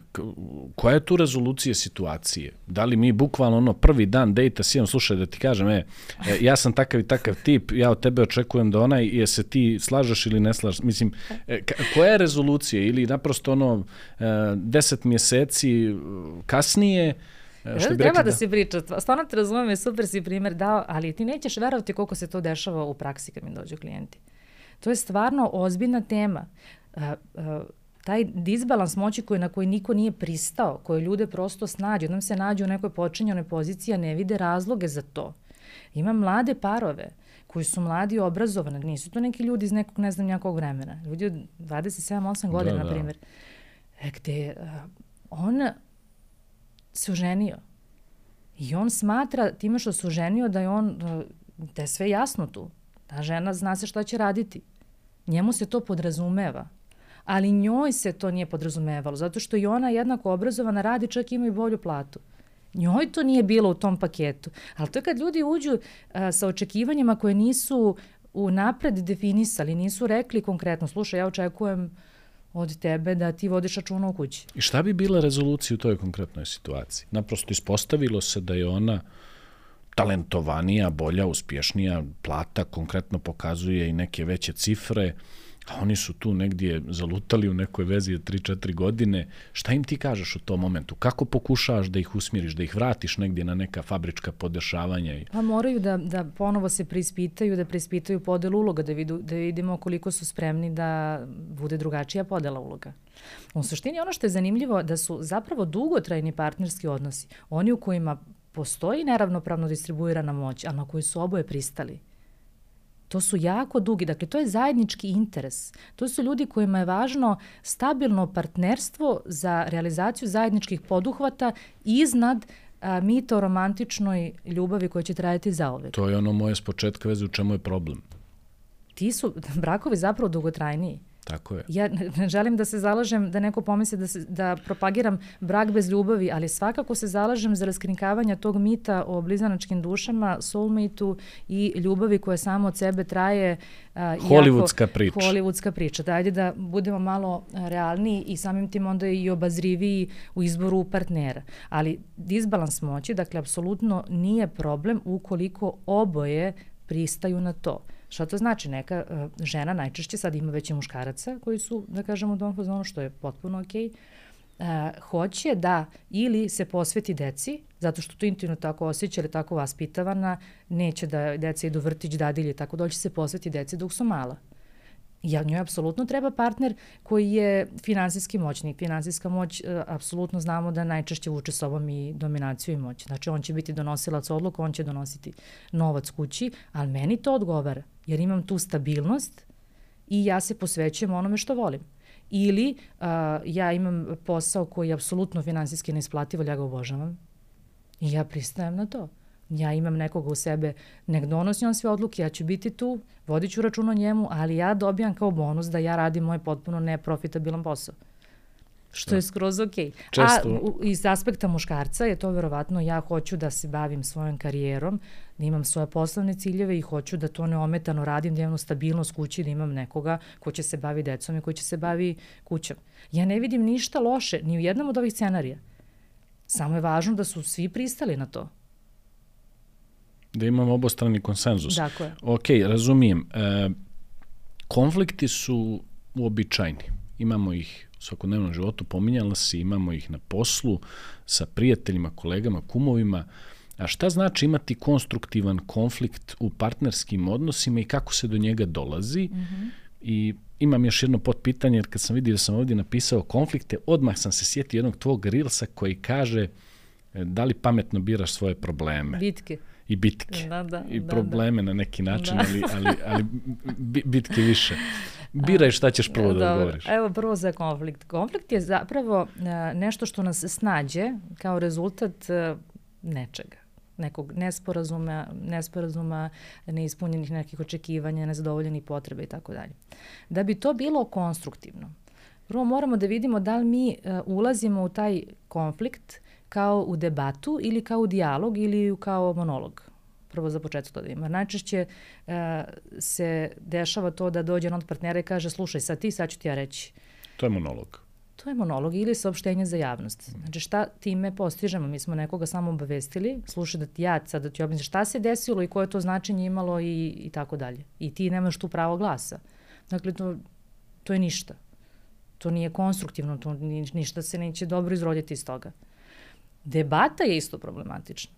koja je tu rezolucija situacije? Da li mi bukvalno ono prvi dan dejta imam, slušaj da ti kažem, e, e, ja sam takav i takav tip, ja od tebe očekujem da onaj, je se ti slažeš ili ne slažeš? Mislim, e, koja je rezolucija? Ili naprosto ono, e, deset mjeseci kasnije, e, Što bi treba da, da se priča, stvarno te razumem, je super si primer dao, ali ti nećeš verovati koliko se to dešava u praksi kad mi dođu klijenti. To je stvarno ozbiljna tema. Uh, uh, taj disbalans moći koji, na koji niko nije pristao, koje ljude prosto snađu, jednom se nađu u nekoj počinjenoj poziciji, a ne vide razloge za to. Ima mlade parove koji su mladi obrazovani, nisu to neki ljudi iz nekog ne znam njakog vremena, ljudi od 27-8 godina, da, da. na primjer, e, gde uh, on se oženio i on smatra time što se oženio da je on, da je sve jasno tu, ta žena zna se šta će raditi. Njemu se to podrazumeva ali njoj se to nije podrazumevalo, zato što i ona jednako obrazovana radi, čak ima i bolju platu. Njoj to nije bilo u tom paketu. Ali to je kad ljudi uđu a, sa očekivanjima koje nisu u napred definisali, nisu rekli konkretno, slušaj, ja očekujem od tebe da ti vodiš računa u kući. I šta bi bila rezolucija u toj konkretnoj situaciji? Naprosto ispostavilo se da je ona talentovanija, bolja, uspješnija, plata konkretno pokazuje i neke veće cifre, a oni su tu negdje zalutali u nekoj vezi od 3-4 godine. Šta im ti kažeš u tom momentu? Kako pokušavaš da ih usmiriš, da ih vratiš negdje na neka fabrička podešavanja? Pa moraju da, da ponovo se prispitaju, da prispitaju podelu uloga, da, vidu, da vidimo koliko su spremni da bude drugačija podela uloga. U suštini ono što je zanimljivo da su zapravo dugotrajni partnerski odnosi, oni u kojima postoji neravnopravno distribuirana moć, a na koji su oboje pristali. To su jako dugi, dakle to je zajednički interes. To su ljudi kojima je važno stabilno partnerstvo za realizaciju zajedničkih poduhvata iznad a, mita o romantičnoj ljubavi koja će trajati zaovek. To je ono moje s početka veze u čemu je problem. Ti su brakovi zapravo dugotrajniji. Tako je. Ja ne želim da se zalažem da neko pomisli da, se, da propagiram brak bez ljubavi, ali svakako se zalažem za raskrinkavanje tog mita o blizanačkim dušama, soulmate-u i ljubavi koja samo od sebe traje. Uh, Hollywoodska jako, priča. Hollywoodska priča. Da, ajde da budemo malo realniji i samim tim onda i obazriviji u izboru partnera. Ali disbalans moći, dakle, apsolutno nije problem ukoliko oboje pristaju na to. Šta to znači? Neka uh, žena najčešće sad ima veće muškaraca koji su, da kažemo, u tom fazonu, što je potpuno okej, okay, uh, hoće da ili se posveti deci, zato što to intimno tako osjeća ili tako vaspitavana, neće da deca idu vrtić, dadilje, tako da će se posveti deci dok su mala. Ja, njoj apsolutno treba partner koji je finansijski moćni. Finansijska moć, e, apsolutno znamo da najčešće vuče sobom i dominaciju i moć. Znači, on će biti donosilac odluka, on će donositi novac kući, ali meni to odgovara, jer imam tu stabilnost i ja se posvećujem onome što volim. Ili a, ja imam posao koji je apsolutno finansijski neisplativo, ja ga obožavam i ja pristajem na to ja imam nekoga u sebe, nek donosi on sve odluke, ja ću biti tu, vodit ću račun o njemu, ali ja dobijam kao bonus da ja radim moj potpuno neprofitabilan posao. Što je skroz ok. Često. A u, iz aspekta muškarca je to verovatno ja hoću da se bavim svojom karijerom, da imam svoje poslovne ciljeve i hoću da to neometano radim, da imam stabilnost kući, da imam nekoga ko će se bavi decom i ko će se bavi kućom. Ja ne vidim ništa loše ni u jednom od ovih scenarija. Samo je važno da su svi pristali na to da imamo obostrani konsenzus. Dakle. Ok, razumijem. E, konflikti su uobičajni. Imamo ih u svakodnevnom životu, pominjala si, imamo ih na poslu, sa prijateljima, kolegama, kumovima. A šta znači imati konstruktivan konflikt u partnerskim odnosima i kako se do njega dolazi? Mm -hmm. I imam još jedno potpitanje, jer kad sam vidio da sam ovdje napisao konflikte, odmah sam se sjetio jednog tvog rilsa koji kaže e, da li pametno biraš svoje probleme. Bitke. I bitke da, da, i da, probleme da. na neki način, da. ali, ali, ali bitke više. Biraj šta ćeš prvo da odgovoriš. Evo prvo za konflikt. Konflikt je zapravo e, nešto što nas snađe kao rezultat e, nečega nekog nesporazuma, nesporazuma, neispunjenih nekih očekivanja, nezadovoljenih potreba i tako dalje. Da bi to bilo konstruktivno, prvo moramo da vidimo da li mi uh, ulazimo u taj konflikt kao u debatu ili kao u dijalog ili kao monolog prvo za početak to da ima. Najčešće uh, se dešava to da dođe on od partnera i kaže slušaj sad ti, sad ću ti ja reći. To je monolog. To je monolog ili saopštenje za javnost. Znači šta time postižemo? Mi smo nekoga samo obavestili, slušaj da ti ja sad da ti objasnim šta se desilo i koje to značenje imalo i, i tako dalje. I ti nemaš tu pravo glasa. Dakle, to, to je ništa. To nije konstruktivno, to ni, ništa se neće dobro izroditi iz toga. Debata je isto problematična.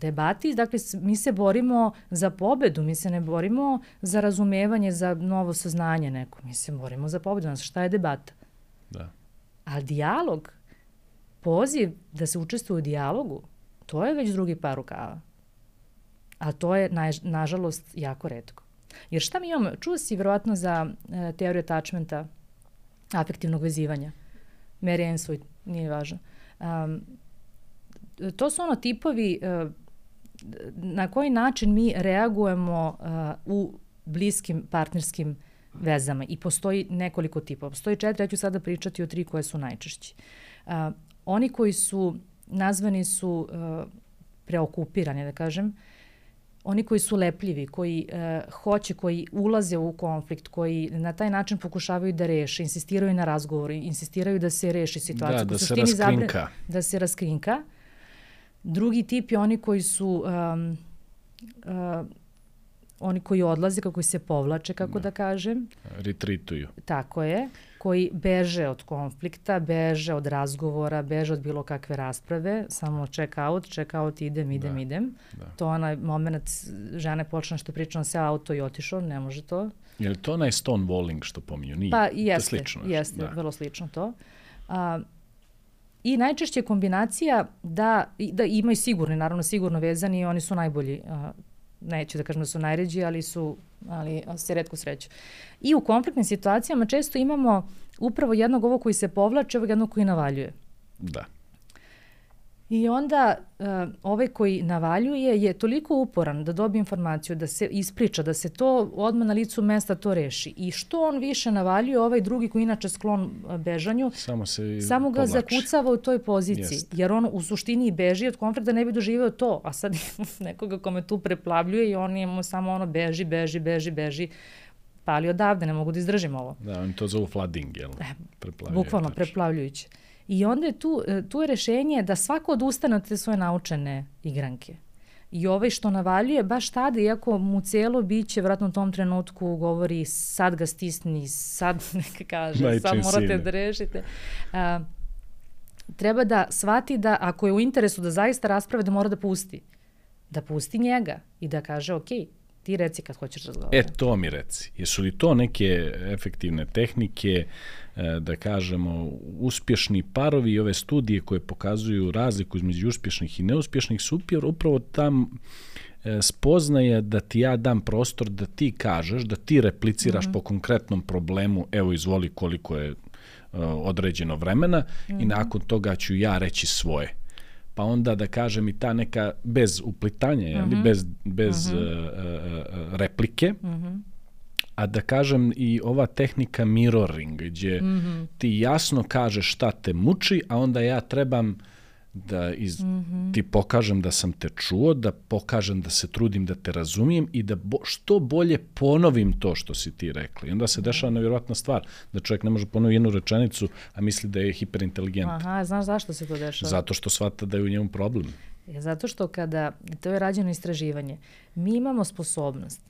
Debati, dakle, mi se borimo za pobedu, mi se ne borimo za razumevanje, za novo saznanje neko. Mi se borimo za pobedu. Znači, šta je debata? Da. A dijalog, poziv da se učestvuje u dijalogu, to je već drugi par rukava. A to je, na, nažalost, jako redko. Jer šta mi imamo? Čuo si verovatno za e, teoriju attachmenta, afektivnog vezivanja. Mary Ainsworth, nije važno. Um, to su ono tipovi uh, na koji način mi reagujemo uh, u bliskim partnerskim vezama i postoji nekoliko tipova. Postoji četiri, ja ću sada pričati o tri koje su najčešći. Uh, oni koji su, nazvani su preokupirani, da kažem, oni koji su lepljivi, koji uh, hoće, koji ulaze u konflikt, koji na taj način pokušavaju da reše, insistiraju na razgovoru, insistiraju da se reši situacija. Da, da se raskrinka. Zabre, da se raskrinka. Drugi tip je oni koji su um, uh, oni koji odlaze, kako se povlače, kako da, da kažem. Retreatuju. Tako je, koji beže od konflikta, beže od razgovora, beže od bilo kakve rasprave, samo check out, check out, idem, idem, da. idem. Da. To onaj moment žene počne što priča se auto i otišao, ne može to. Je li to onaj stonewalling što pominju? Nije. Pa jeste, slično, jeste, da. vrlo slično to. A, I najčešće kombinacija da, da imaju sigurni, naravno sigurno vezani i oni su najbolji neću da kažem da su najređi, ali su ali se redko sreću. I u konfliktnim situacijama često imamo upravo jednog ovog koji se povlače, ovog jednog koji navaljuje. Da. I onda uh, ovaj koji navaljuje je toliko uporan da dobije informaciju, da se ispriča, da se to odmah na licu mesta to reši. I što on više navaljuje, ovaj drugi koji inače sklon bežanju, samo, se samo ga povlači. zakucava u toj poziciji. Jest. Jer on u suštini beži od konflikta da ne bi doživeo to. A sad nekoga kome tu preplavljuje i on je mu samo ono beži, beži, beži, beži pali odavde, ne mogu da izdržim ovo. Da, oni to zovu flooding, jel? E, bukvalno, preplavljujuće. I onda je tu, e, tu je rešenje da svako odustane od te svoje naučene igranke. I ovaj što navaljuje baš tada, iako mu celo biće vratno u tom trenutku govori sad ga stisni, sad neka kaže, Najčin sad morate sine. da rešite. A, treba da shvati da ako je u interesu da zaista rasprave, da mora da pusti. Da pusti njega i da kaže, ok, ti reci kad hoćeš razgovarati. E, to mi reci. Jesu li to neke efektivne tehnike, e, da kažemo, uspješni parovi i ove studije koje pokazuju razliku između uspješnih i neuspješnih su upravo tam e, spoznaje da ti ja dam prostor da ti kažeš, da ti repliciraš mm -hmm. po konkretnom problemu, evo izvoli koliko je uh, određeno vremena mm -hmm. i mhm. nakon toga ću ja reći svoje pa onda da kažem i ta neka bez uplitanja, uh -huh. bez, bez uh -huh. uh, replike, uh -huh. a da kažem i ova tehnika mirroring, gdje uh -huh. ti jasno kažeš šta te muči, a onda ja trebam uh, da iz, mm -hmm. ti pokažem da sam te čuo, da pokažem da se trudim da te razumijem i da bo, što bolje ponovim to što si ti rekla. I onda se dešava nevjerojatna stvar, da čovjek ne može ponoviti jednu rečenicu, a misli da je hiperinteligent. Aha, znaš zašto se to dešava? Zato što shvata da je u njemu problem. Je zato što kada, to je rađeno istraživanje, mi imamo sposobnost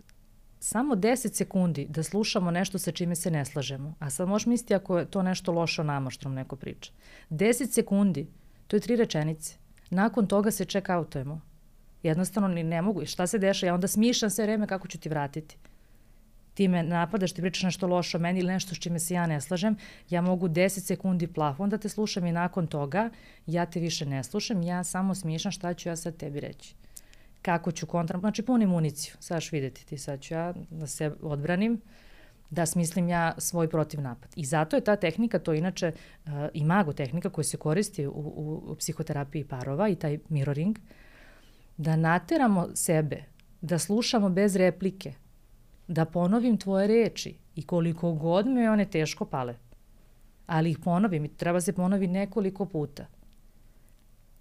samo 10 sekundi da slušamo nešto sa čime se ne slažemo. A sad možeš misliti ako je to nešto loše o nama što nam neko priča. 10 sekundi To je tri rečenice. Nakon toga se check outujemo. Jednostavno ni ne mogu. Šta se deša? Ja onda smišljam sve vreme kako ću ti vratiti. Ti me napadaš, ti pričaš nešto loše o meni ili nešto s čime se ja ne slažem, ja mogu 10 sekundi plafon da te slušam i nakon toga ja te više ne slušam, ja samo smišljam šta ću ja sad tebi reći. kako ću kontra, znači punim municiju, sad ću videti ti, sad ću ja da se odbranim, da smislim ja svoj protiv napad. I zato je ta tehnika, to inače uh, i mago tehnika koja se koristi u, u, u psihoterapiji parova i taj mirroring, da nateramo sebe, da slušamo bez replike, da ponovim tvoje reči i koliko god me one teško pale, ali ih ponovim i treba se ponovi nekoliko puta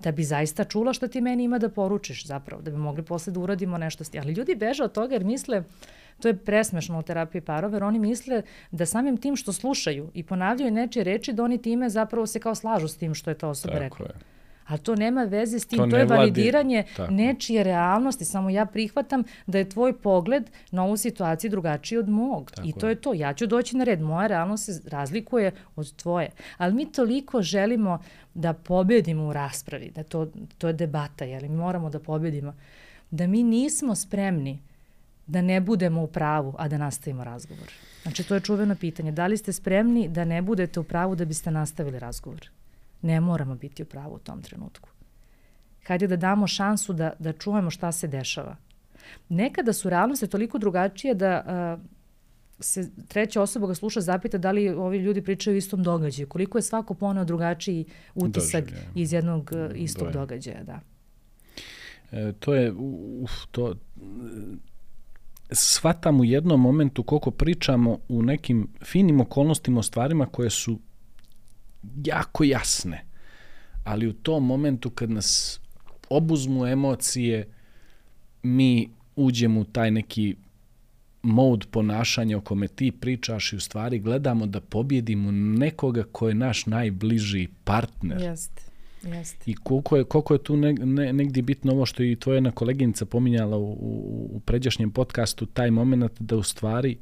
da bi zaista čula šta ti meni ima da poručiš zapravo, da bi mogli posle da uradimo nešto s tim. Ali ljudi beže od toga jer misle, to je presmešno u terapiji parova, jer oni misle da samim tim što slušaju i ponavljaju nečije reči, da oni time zapravo se kao slažu s tim što je ta osoba Tako rekla. Je. Ali to nema veze s tim, to, to je validiranje vladi. nečije realnosti, samo ja prihvatam da je tvoj pogled na ovu situaciju drugačiji od mog. Tako I to je. to, ja ću doći na red, moja realnost se razlikuje od tvoje. Ali mi toliko želimo da pobedimo u raspravi, da to, to je debata, jeli, mi moramo da pobedimo, da mi nismo spremni da ne budemo u pravu, a da nastavimo razgovor. Znači, to je čuveno pitanje. Da li ste spremni da ne budete u pravu da biste nastavili razgovor? ne moramo biti u pravu u tom trenutku. Hajde da damo šansu da, da čujemo šta se dešava. Nekada su realnosti toliko drugačije da uh, se treća osoba ga sluša zapita da li ovi ljudi pričaju o istom događaju, koliko je svako poneo drugačiji utisak Doživlje. iz jednog uh, istog Doje. događaja, da. E, to je, uf, to, shvatam u jednom momentu koliko pričamo u nekim finim okolnostima o stvarima koje su jako jasne, ali u tom momentu kad nas obuzmu emocije, mi uđemo u taj neki mod ponašanja o kome ti pričaš i u stvari gledamo da pobjedimo nekoga ko je naš najbliži partner. Jeste. Jeste. I koliko je, koliko je tu ne, ne, negdje bitno ovo što je i tvoja jedna koleginica pominjala u, u, u pređašnjem podcastu, taj moment da u stvari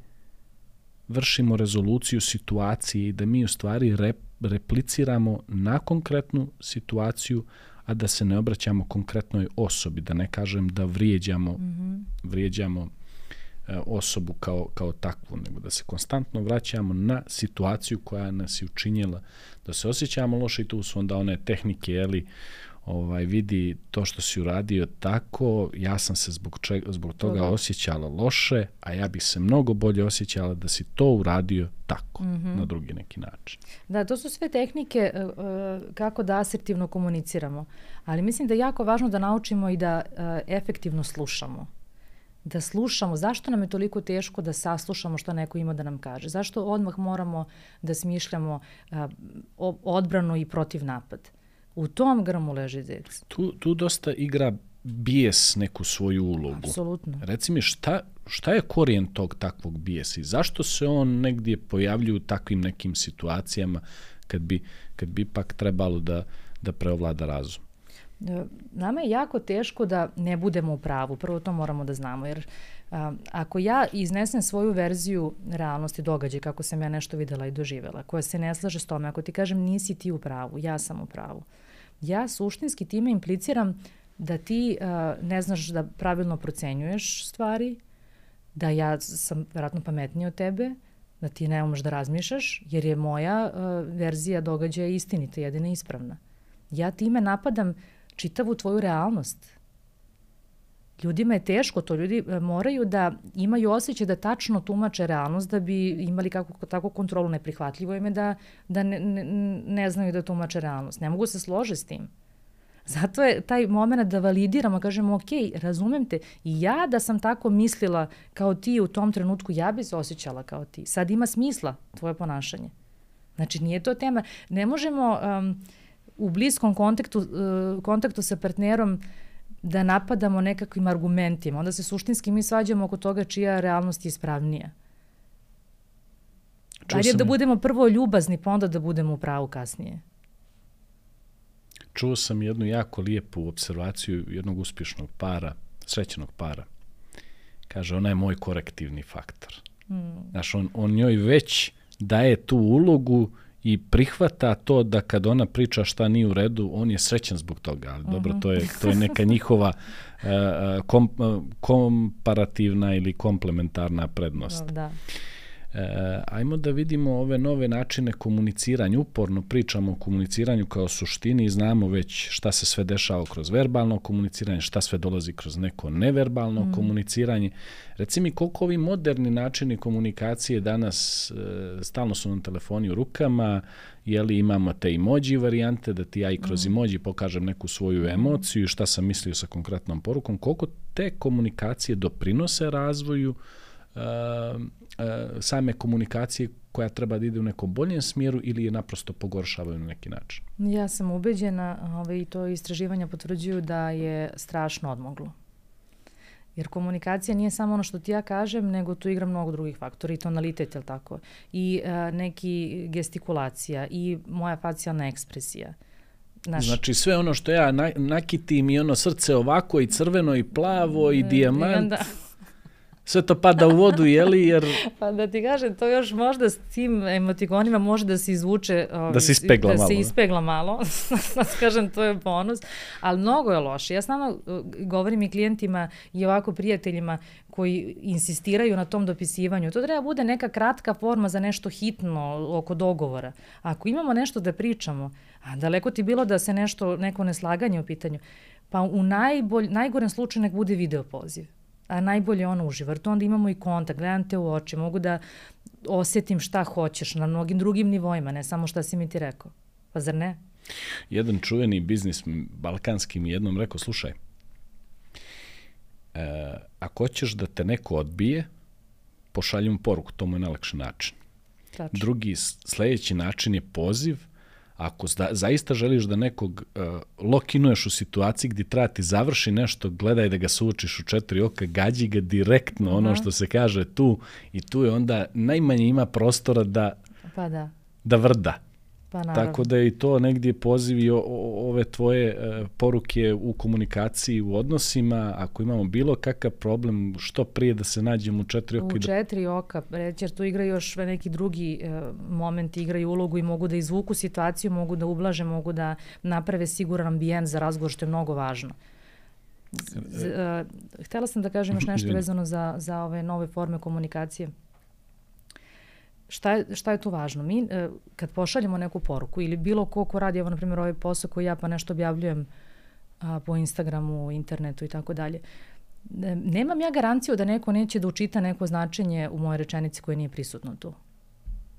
vršimo rezoluciju situacije i da mi u stvari rep, repliciramo na konkretnu situaciju, a da se ne obraćamo konkretnoj osobi, da ne kažem da vrijeđamo, mm -hmm. vrijeđamo osobu kao, kao takvu, nego da se konstantno vraćamo na situaciju koja nas je učinjela da se osjećamo loše i tu su onda one tehnike, jeli, ovaj vidi to što si uradio tako, ja sam se zbog, čega, zbog toga Dobre. osjećala loše, a ja bih se mnogo bolje osjećala da si to uradio tako, mm -hmm. na drugi neki način. Da, to su sve tehnike uh, kako da asertivno komuniciramo, ali mislim da je jako važno da naučimo i da uh, efektivno slušamo da slušamo, zašto nam je toliko teško da saslušamo što neko ima da nam kaže? Zašto odmah moramo da smišljamo uh, odbranu i protiv napad? U tom grmu leži zec. Tu, tu dosta igra bijes neku svoju ulogu. Apsolutno. Reci mi šta, šta je korijen tog takvog bijesa i zašto se on negdje pojavljuje u takvim nekim situacijama kad bi, kad bi pak trebalo da, da preovlada razum? E, nama je jako teško da ne budemo u pravu. Prvo to moramo da znamo, jer a, ako ja iznesem svoju verziju realnosti događaja, kako sam ja nešto videla i doživela, koja se ne slaže s tome, ako ti kažem nisi ti u pravu, ja sam u pravu, ja suštinski time impliciram da ti a, ne znaš da pravilno procenjuješ stvari, da ja sam verovatno pametniji od tebe, da ti ne umeš da razmišljaš, jer je moja verzija događaja istinita, jedina ispravna. Ja time napadam čitavu tvoju realnost. Ljudima je teško to, ljudi e, moraju da imaju osjećaj da tačno tumače realnost da bi imali kako, tako kontrolu neprihvatljivo ime da, da ne, ne, ne znaju da tumače realnost. Ne mogu se složiti s tim. Zato je taj moment da validiramo, kažemo, ok, razumem te, i ja da sam tako mislila kao ti u tom trenutku, ja bi se osjećala kao ti. Sad ima smisla tvoje ponašanje. Znači, nije to tema. Ne možemo... Um, u bliskom kontaktu, uh, kontaktu sa partnerom da napadamo nekakvim argumentima. Onda se suštinski mi svađamo oko toga čija realnost je ispravnija. Čuo sam... da budemo prvo ljubazni, pa onda da budemo u pravu kasnije. Čuo sam jednu jako lijepu observaciju jednog uspješnog para, srećenog para. Kaže, ona je moj korektivni faktor. Hmm. Znaš, on, on njoj već daje tu ulogu i prihvata to da kad ona priča šta nije u redu, on je srećan zbog toga. Ali dobro, to je, to je neka njihova uh, kom, uh, komparativna ili komplementarna prednost. Da. E, ajmo da vidimo ove nove načine komuniciranja. Uporno pričamo o komuniciranju kao suštini i znamo već šta se sve dešava kroz verbalno komuniciranje, šta sve dolazi kroz neko neverbalno mm. komuniciranje. Reci mi koliko ovi moderni načini komunikacije danas e, stalno su nam telefoni u rukama, je li imamo te emoji varijante, da ti ja i kroz mm. emoji pokažem neku svoju emociju i šta sam mislio sa konkretnom porukom, koliko te komunikacije doprinose razvoju same komunikacije koja treba da ide u nekom boljem smjeru ili je naprosto pogoršavaju na neki način? Ja sam ubeđena ovaj, i to istraživanja potvrđuju da je strašno odmoglo. Jer komunikacija nije samo ono što ti ja kažem, nego tu igra mnogo drugih faktora i tonalitet, je tako? I a, neki gestikulacija i moja facijalna ekspresija. Naš... Znači sve ono što ja nakitim i ono srce ovako i crveno i plavo i dijamant. Da sve to pada u vodu, jeli, jer... Pa da ti kažem, to još možda s tim emotikonima može da se izvuče... Da se ispegla da malo. Da se ispegla malo, da kažem, to je bonus, ali mnogo je loše. Ja stvarno uh, govorim i klijentima i ovako prijateljima koji insistiraju na tom dopisivanju. To treba bude neka kratka forma za nešto hitno oko dogovora. Ako imamo nešto da pričamo, a daleko ti bilo da se nešto, neko neslaganje u pitanju, pa u najbolj, najgorem slučaju nek bude video poziv a najbolje ono uživo, jer to onda imamo i kontakt, gledam te u oči, mogu da osetim šta hoćeš na mnogim drugim nivoima, ne samo šta si mi ti rekao. Pa zar ne? Jedan čuveni biznis balkanski mi jednom rekao, slušaj, e, ako hoćeš da te neko odbije, pošaljim poruku, to mu je najlakši način. Tačno. Drugi, sledeći način je poziv, ako zda, zaista želiš da nekog uh, lokinuješ u situaciji gdje treba ti završi nešto, gledaj da ga sučiš u četiri oka, gađi ga direktno, uh -huh. ono što se kaže tu i tu je onda najmanje ima prostora da, pa da. da vrda. Pa Tako da je i to negdje poziv i ove tvoje e, poruke u komunikaciji, u odnosima, ako imamo bilo kakav problem, što prije da se nađemo u četiri oka. U da... četiri oka, reći, jer tu igra još neki drugi e, momenti, igraju ulogu i mogu da izvuku situaciju, mogu da ublaže, mogu da naprave siguran ambijent za razgovor, što je mnogo važno. Z, e, htela sam da kažem još nešto vezano za, za ove nove forme komunikacije šta je, šta je tu važno? Mi e, kad pošaljemo neku poruku ili bilo ko ko radi, evo na primjer ovaj posao koji ja pa nešto objavljujem a, po Instagramu, internetu i tako dalje, nemam ja garanciju da neko neće da učita neko značenje u moje rečenici koje nije prisutno tu.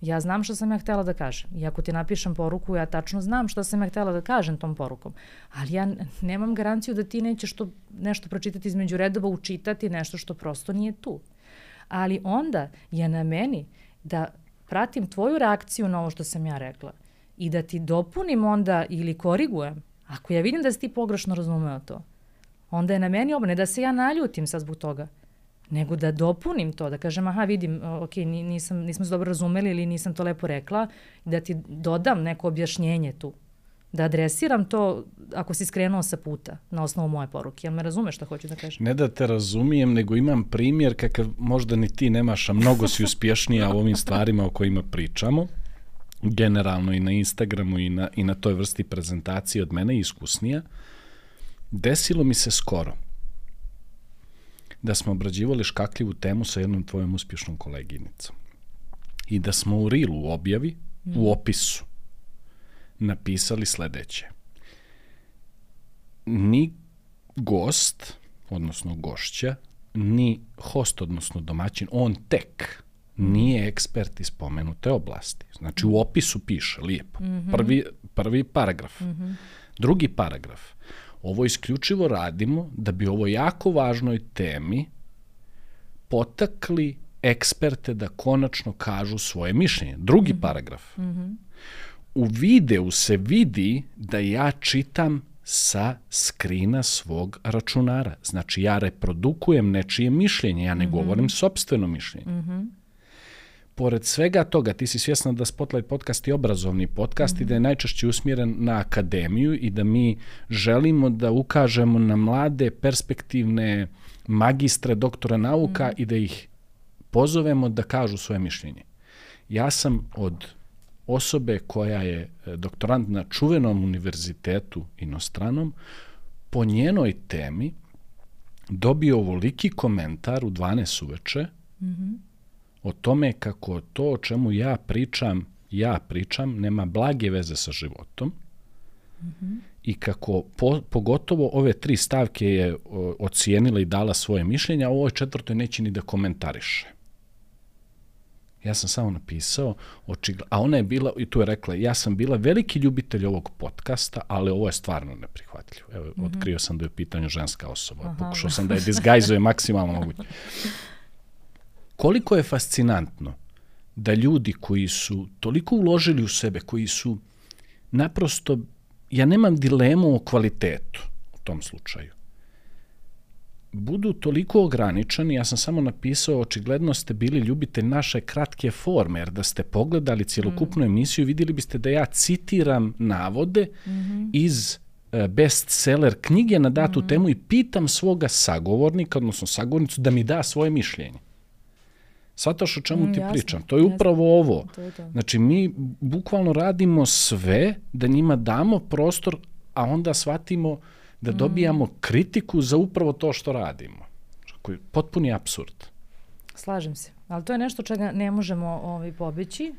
Ja znam šta sam ja htela da kažem. I ako ti napišem poruku, ja tačno znam šta sam ja htela da kažem tom porukom. Ali ja nemam garanciju da ti nećeš to nešto pročitati između redova, učitati nešto što prosto nije tu. Ali onda je na meni da pratim tvoju reakciju na ovo što sam ja rekla i da ti dopunim onda ili korigujem, ako ja vidim da si ti pogrešno razumeo to, onda je na meni ovo, ne da se ja naljutim sad zbog toga, nego da dopunim to, da kažem, aha, vidim, ok, nisam, nismo se dobro razumeli ili nisam to lepo rekla, da ti dodam neko objašnjenje tu da adresiram to ako si skrenuo sa puta na osnovu moje poruke. Jel me razumeš šta hoću da kažem? Ne da te razumijem, nego imam primjer kakav možda ni ti nemaš, a mnogo si uspješnija u ovim stvarima o kojima pričamo. Generalno i na Instagramu i na, i na toj vrsti prezentacije od mene iskusnija. Desilo mi se skoro da smo obrađivali škakljivu temu sa jednom tvojom uspješnom koleginicom. I da smo u Rilu u objavi, mm. u opisu, napisali sledeće. Ni gost, odnosno gošća, ni host, odnosno domaćin, on tek nije ekspert iz pomenute oblasti. Znači u opisu piše lijepo. Mm -hmm. prvi, prvi paragraf. Mm -hmm. Drugi paragraf. Ovo isključivo radimo da bi ovo jako važnoj temi potakli eksperte da konačno kažu svoje mišljenje. Drugi mm -hmm. paragraf. Mm -hmm u videu se vidi da ja čitam sa skrina svog računara. Znači, ja reprodukujem nečije mišljenje, ja ne mm -hmm. govorim sobstveno mišljenje. Mm -hmm. Pored svega toga, ti si svjesna da Spotlight podcast je obrazovni podcast mm -hmm. i da je mhm. najčešće usmjeren na akademiju i da mi želimo da ukažemo na mlade, perspektivne magistre, doktore nauka mm -hmm. i da ih pozovemo da kažu svoje mišljenje. Ja sam od osobe koja je e, doktorant na čuvenom univerzitetu inostranom, po njenoj temi dobio ovoliki komentar u 12 uveče mm -hmm. o tome kako to o čemu ja pričam, ja pričam, nema blage veze sa životom mm -hmm. i kako po, pogotovo ove tri stavke je o, ocijenila i dala svoje mišljenja, a ovoj četvrtoj neće ni da komentariše. Ja sam samo napisao, očigl... a ona je bila, i tu je rekla, ja sam bila veliki ljubitelj ovog podcasta, ali ovo je stvarno neprihvatljivo. Evo, mm -hmm. otkrio sam da je u pitanju ženska osoba. Aha. Pokušao sam da je disgajzuje maksimalno moguće. Koliko je fascinantno da ljudi koji su toliko uložili u sebe, koji su naprosto, ja nemam dilemu o kvalitetu u tom slučaju, budu toliko ograničeni, ja sam samo napisao, očigledno ste bili ljubitelj naše kratke forme, jer da ste pogledali cjelokupnu mm. emisiju, vidjeli biste da ja citiram navode mm -hmm. iz e, bestseller knjige na datu mm -hmm. temu i pitam svoga sagovornika, odnosno sagovornicu, da mi da svoje mišljenje. Svataš o čemu mm, ti jasno, pričam? To je jasno. upravo ovo. To je to. Znači, mi bukvalno radimo sve da njima damo prostor, a onda shvatimo da mm. dobijamo kritiku za upravo to što radimo. Koji je potpuni absurd. Slažem se. Ali to je nešto čega ne možemo ovaj, pobeći.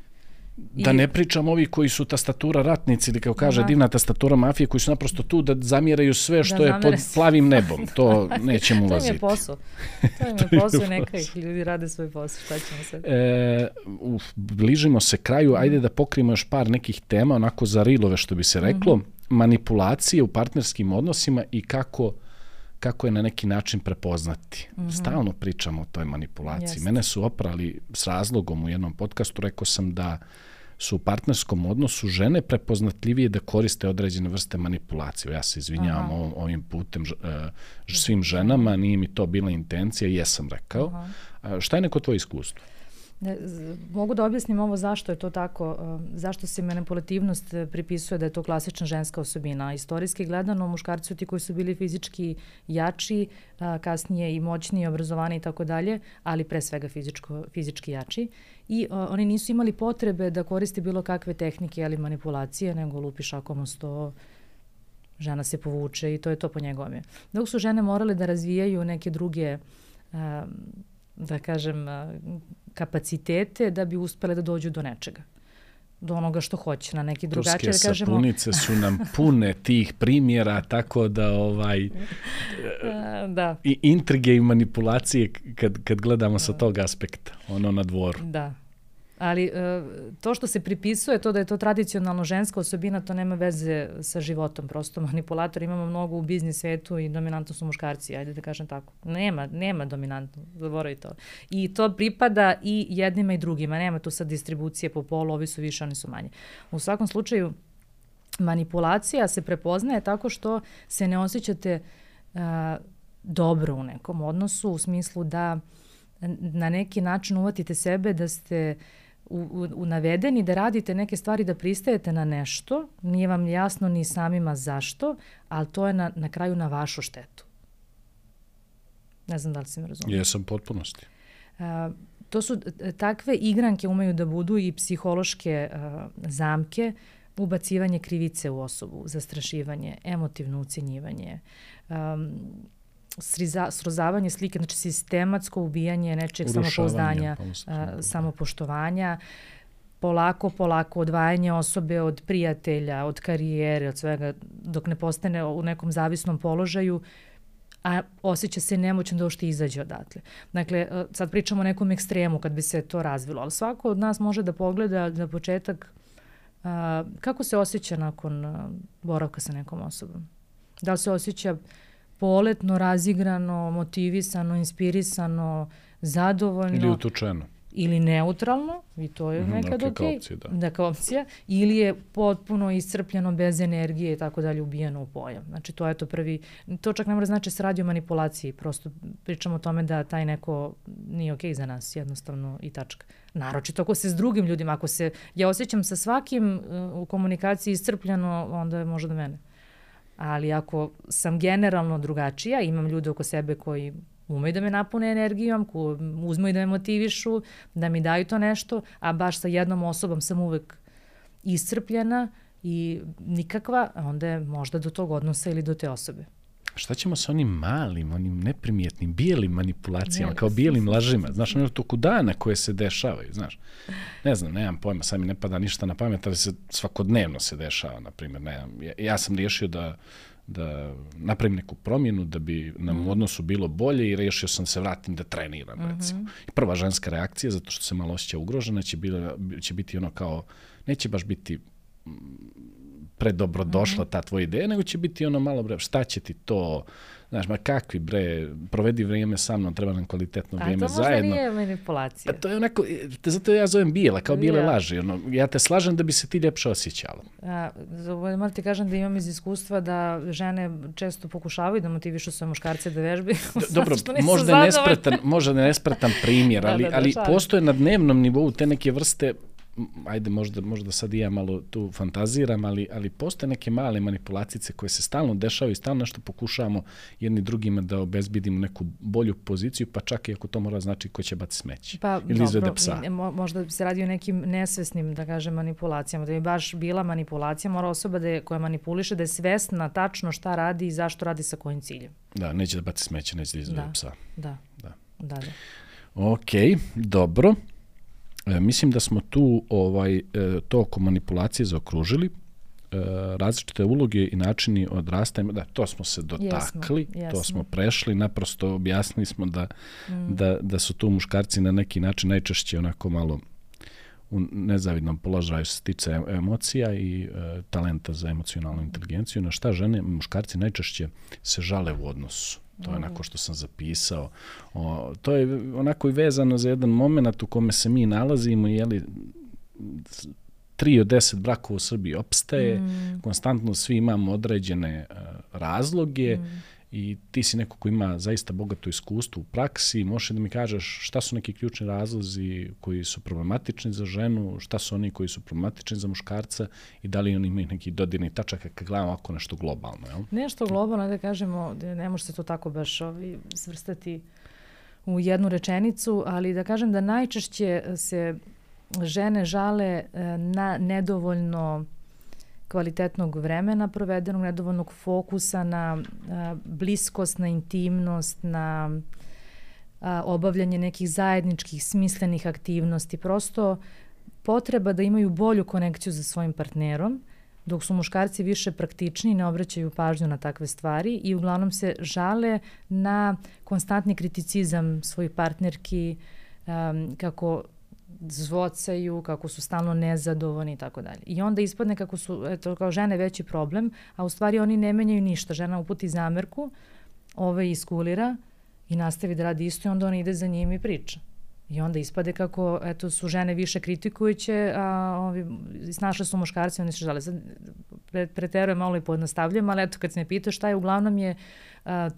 Da ne pričam ovi koji su tastatura ratnici ili kao kaže Aha. divna tastatura mafije koji su naprosto tu da zamjeraju sve da što da je pod plavim nebom. To nećemo ulaziti. to im je posao. To im je posao, neka ih ljudi rade svoj posao. Šta ćemo sad? E, uf, bližimo se kraju, ajde da pokrijemo još par nekih tema, onako za rilove što bi se reklo. Mm -hmm manipulacije u partnerskim odnosima i kako kako je na neki način prepoznati. Mm -hmm. Stalno pričamo o toj manipulaciji. Jeste. Mene su oprali s razlogom u jednom podcastu, rekao sam da su u partnerskom odnosu žene prepoznatljivije da koriste određene vrste manipulacije. Ja se izvinjavam Aha. ovim putem uh, svim ženama, nije mi to bila intencija, jesam rekao. Aha. Šta je neko tvoje iskustvo? Ne, mogu da objasnim ovo zašto je to tako, uh, zašto se manipulativnost uh, pripisuje da je to klasična ženska osobina. Istorijski gledano, muškarci su ti koji su bili fizički jači, kasnije i moćniji, obrazovani i tako dalje, ali pre svega fizičko, fizički jači. I oni nisu imali potrebe da koriste bilo kakve tehnike ali manipulacije, nego lupi šakom o sto, žena se povuče i to je to po njegovome. Dok su žene morale da razvijaju neke druge da kažem, kapacitete da bi uspele da dođu do nečega. Do onoga što hoće na neki drugačiji da kažemo. sapunice su nam pune tih primjera tako da ovaj da. i intrige i manipulacije kad kad gledamo sa tog aspekta ono na dvoru. Da Ali e, to što se pripisuje, to da je to tradicionalno ženska osobina, to nema veze sa životom. Prosto manipulator imamo mnogo u biznis svetu i dominantno su muškarci, ajde da kažem tako. Nema, nema dominantno, zaboravi to. I to pripada i jednima i drugima. Nema tu sad distribucije po polu, ovi su više, oni su manje. U svakom slučaju, manipulacija se prepoznaje tako što se ne osjećate uh, dobro u nekom odnosu, u smislu da na neki način uvatite sebe da ste uh, u, u, u navedeni da radite neke stvari, da pristajete na nešto, nije vam jasno ni samima zašto, ali to je na, na kraju na vašu štetu. Ne znam da li si me razumio. Jesam potpunosti. A, to su e, takve igranke umeju da budu i psihološke a, zamke, ubacivanje krivice u osobu, zastrašivanje, emotivno ucenjivanje, um, sriza, srozavanje slike, znači sistematsko ubijanje nečeg samopouzdanja, da. samopoštovanja, polako, polako odvajanje osobe od prijatelja, od karijere, od svega, dok ne postane u nekom zavisnom položaju, a osjeća se nemoćno da ošte izađe odatle. Dakle, sad pričamo o nekom ekstremu kad bi se to razvilo, ali svako od nas može da pogleda na početak a, kako se osjeća nakon a, boravka sa nekom osobom. Da li se osjeća poletno, razigrano, motivisano, inspirisano, zadovoljno. Ili utučeno. Ili neutralno, i to je mm, nekad okay, okay. Opcija, da. da kao opcija. Ili je potpuno iscrpljeno, bez energije i tako dalje, ubijeno u pojam. Znači to je to prvi, to čak ne mora znači da se radi o manipulaciji, prosto pričamo o tome da taj neko nije okay za nas, jednostavno i tačka. Naročito ako se s drugim ljudima, ako se ja osjećam sa svakim uh, u komunikaciji iscrpljeno, onda je možda mene. Ali ako sam generalno drugačija, imam ljude oko sebe koji umeju da me napune energijom, ko uzmu i da me motivišu, da mi daju to nešto, a baš sa jednom osobom sam uvek iscrpljena i nikakva, onda je možda do tog odnosa ili do te osobe. Šta ćemo sa onim malim, onim neprimjetnim, bijelim manipulacijama, Ne. kao bijelim lažima, znaš, ono toku dana koje se dešavaju, znaš. Ne znam, nemam pojma, sad mi ne pada ništa na pamet, ali se svakodnevno se dešava, na primjer, ne znam, ja, ja sam riješio da da napravim neku promjenu da bi nam Mhm. u odnosu bilo bolje i rešio sam se vratim da treniram recimo. I prva ženska reakcija zato što se malo osjeća ugrožena će bila će biti ono kao neće baš biti predobro došla ta tvoja ideja, nego će biti ono malo bre, šta će ti to, znaš, ma kakvi bre, provedi vrijeme sa mnom, treba nam kvalitetno A to vrijeme možda zajedno. nije manipulacija. Pa to je onako, te, zato ja zovem bijela, kao bijele Ja. laži. Ono, ja te slažem da bi se ti ljepše osjećala. A, moram ti kažem da imam iz iskustva da žene često pokušavaju da motivišu svoje muškarce da vežbi. Dobro, možda je nespretan, možda je nespretan primjer, Da, ali, da, da, ali šalim. postoje na dnevnom nivou te neke vrste ajde možda, možda sad i ja malo tu fantaziram, ali, ali postoje neke male manipulacice koje se stalno dešavaju i stalno nešto pokušavamo jedni drugima da obezbedimo neku bolju poziciju, pa čak i ako to mora znači ko će bati smeće Pa, ili izvede dobro, psa. ne, mo- možda se radi o nekim nesvesnim, da kažem, manipulacijama. Da je baš bila manipulacija, mora osoba da je, koja manipuliše da je svesna tačno šta radi i zašto radi sa kojim ciljem. Da, neće da baci smeće, neće da izvede Da. psa. Da. Da. Da, da. Ok, dobro. E, mislim da smo tu ovaj e, to oko manipulacije zaokružili. E, različite uloge i načini odrastajanja, da, to smo se dotakli, to jesmo. smo prešli, naprosto objasnili smo da, Mm. da, da su tu muškarci na neki način najčešće onako malo u nezavidnom položaju se tiče em- emocija i e, talenta za emocionalnu inteligenciju, na šta žene, muškarci najčešće se žale u odnosu. To je onako što sam zapisao. O, to je onako i vezano za jedan moment u kome se mi nalazimo, jeli, s- tri od deset brakova u Srbiji opstaje, Mm. konstantno svi imamo određene e, razloge Mm. I ti si neko ko ima zaista bogato iskustvo u praksi, možeš da mi kažeš šta su neki ključni razlozi koji su problematični za ženu, šta su oni koji su problematični za muškarca i da li oni imaju neki dodirni tačak kad gledamo ovako nešto globalno, jel? Nešto globalno, da kažemo, da ne može se to tako baš ovi, svrstati u jednu rečenicu, ali da kažem da najčešće se žene žale e, na nedovoljno kvalitetnog vremena provedenog, nedovoljnog fokusa na a, bliskost, na intimnost, na a, obavljanje nekih zajedničkih smislenih aktivnosti. Prosto potreba da imaju bolju konekciju sa svojim partnerom, dok su muškarci više praktični, ne obraćaju pažnju na takve stvari i uglavnom se žale na konstantni kriticizam svojih partnerki, um, kako zvocaju, kako su stalno nezadovoljni i tako dalje. I onda ispadne kako su, eto, kao žene veći problem, a u stvari oni ne menjaju ništa. Žena uputi zamerku, ove iskulira i nastavi da radi isto i onda ona ide za njim i priča. I onda ispade kako eto, su žene više kritikujuće, a ovi, snašle su muškarci, oni se žele. Sad, pre, preterujem malo i pojednostavljujem, ali eto kad se me pita šta je, uglavnom je, a,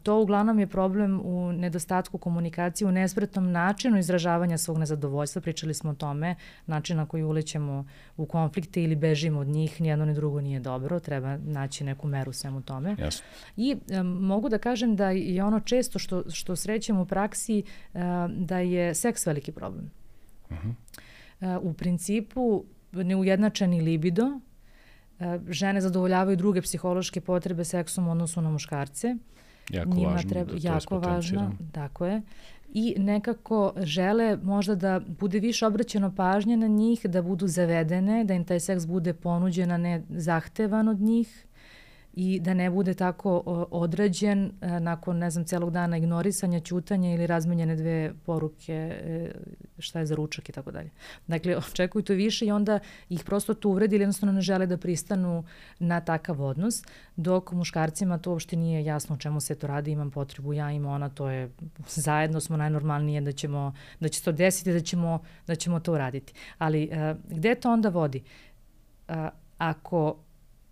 to uglavnom je problem u nedostatku komunikacije, u nespretnom načinu izražavanja svog nezadovoljstva. Pričali smo o tome, način na koji ulećemo u konflikte ili bežimo od njih, nijedno ni drugo nije dobro, treba naći neku meru svemu tome. Jasno. I e, mogu da kažem da je ono često što, što srećemo u praksi e, da je seks veliki problem. Uh -huh. E, u principu neujednačeni libido, e, žene zadovoljavaju druge psihološke potrebe seksom u odnosu na muškarce. Jako Njima važno treba, da jako važno, tako je. I nekako žele možda da bude više obraćeno pažnje na njih, da budu zavedene, da im taj seks bude ponuđen, a ne zahtevan od njih i da ne bude tako odrađen e, nakon, ne znam, celog dana ignorisanja, ćutanja ili razmenjene dve poruke e, šta je za ručak i tako dalje. Dakle, očekuju to više i onda ih prosto to uvredi ili jednostavno ne žele da pristanu na takav odnos, dok muškarcima to uopšte nije jasno o čemu se to radi, imam potrebu, ja ima ona, to je, zajedno smo najnormalnije da ćemo, da će se to desiti, da ćemo, da ćemo to uraditi. Ali e, gde to onda vodi? Ako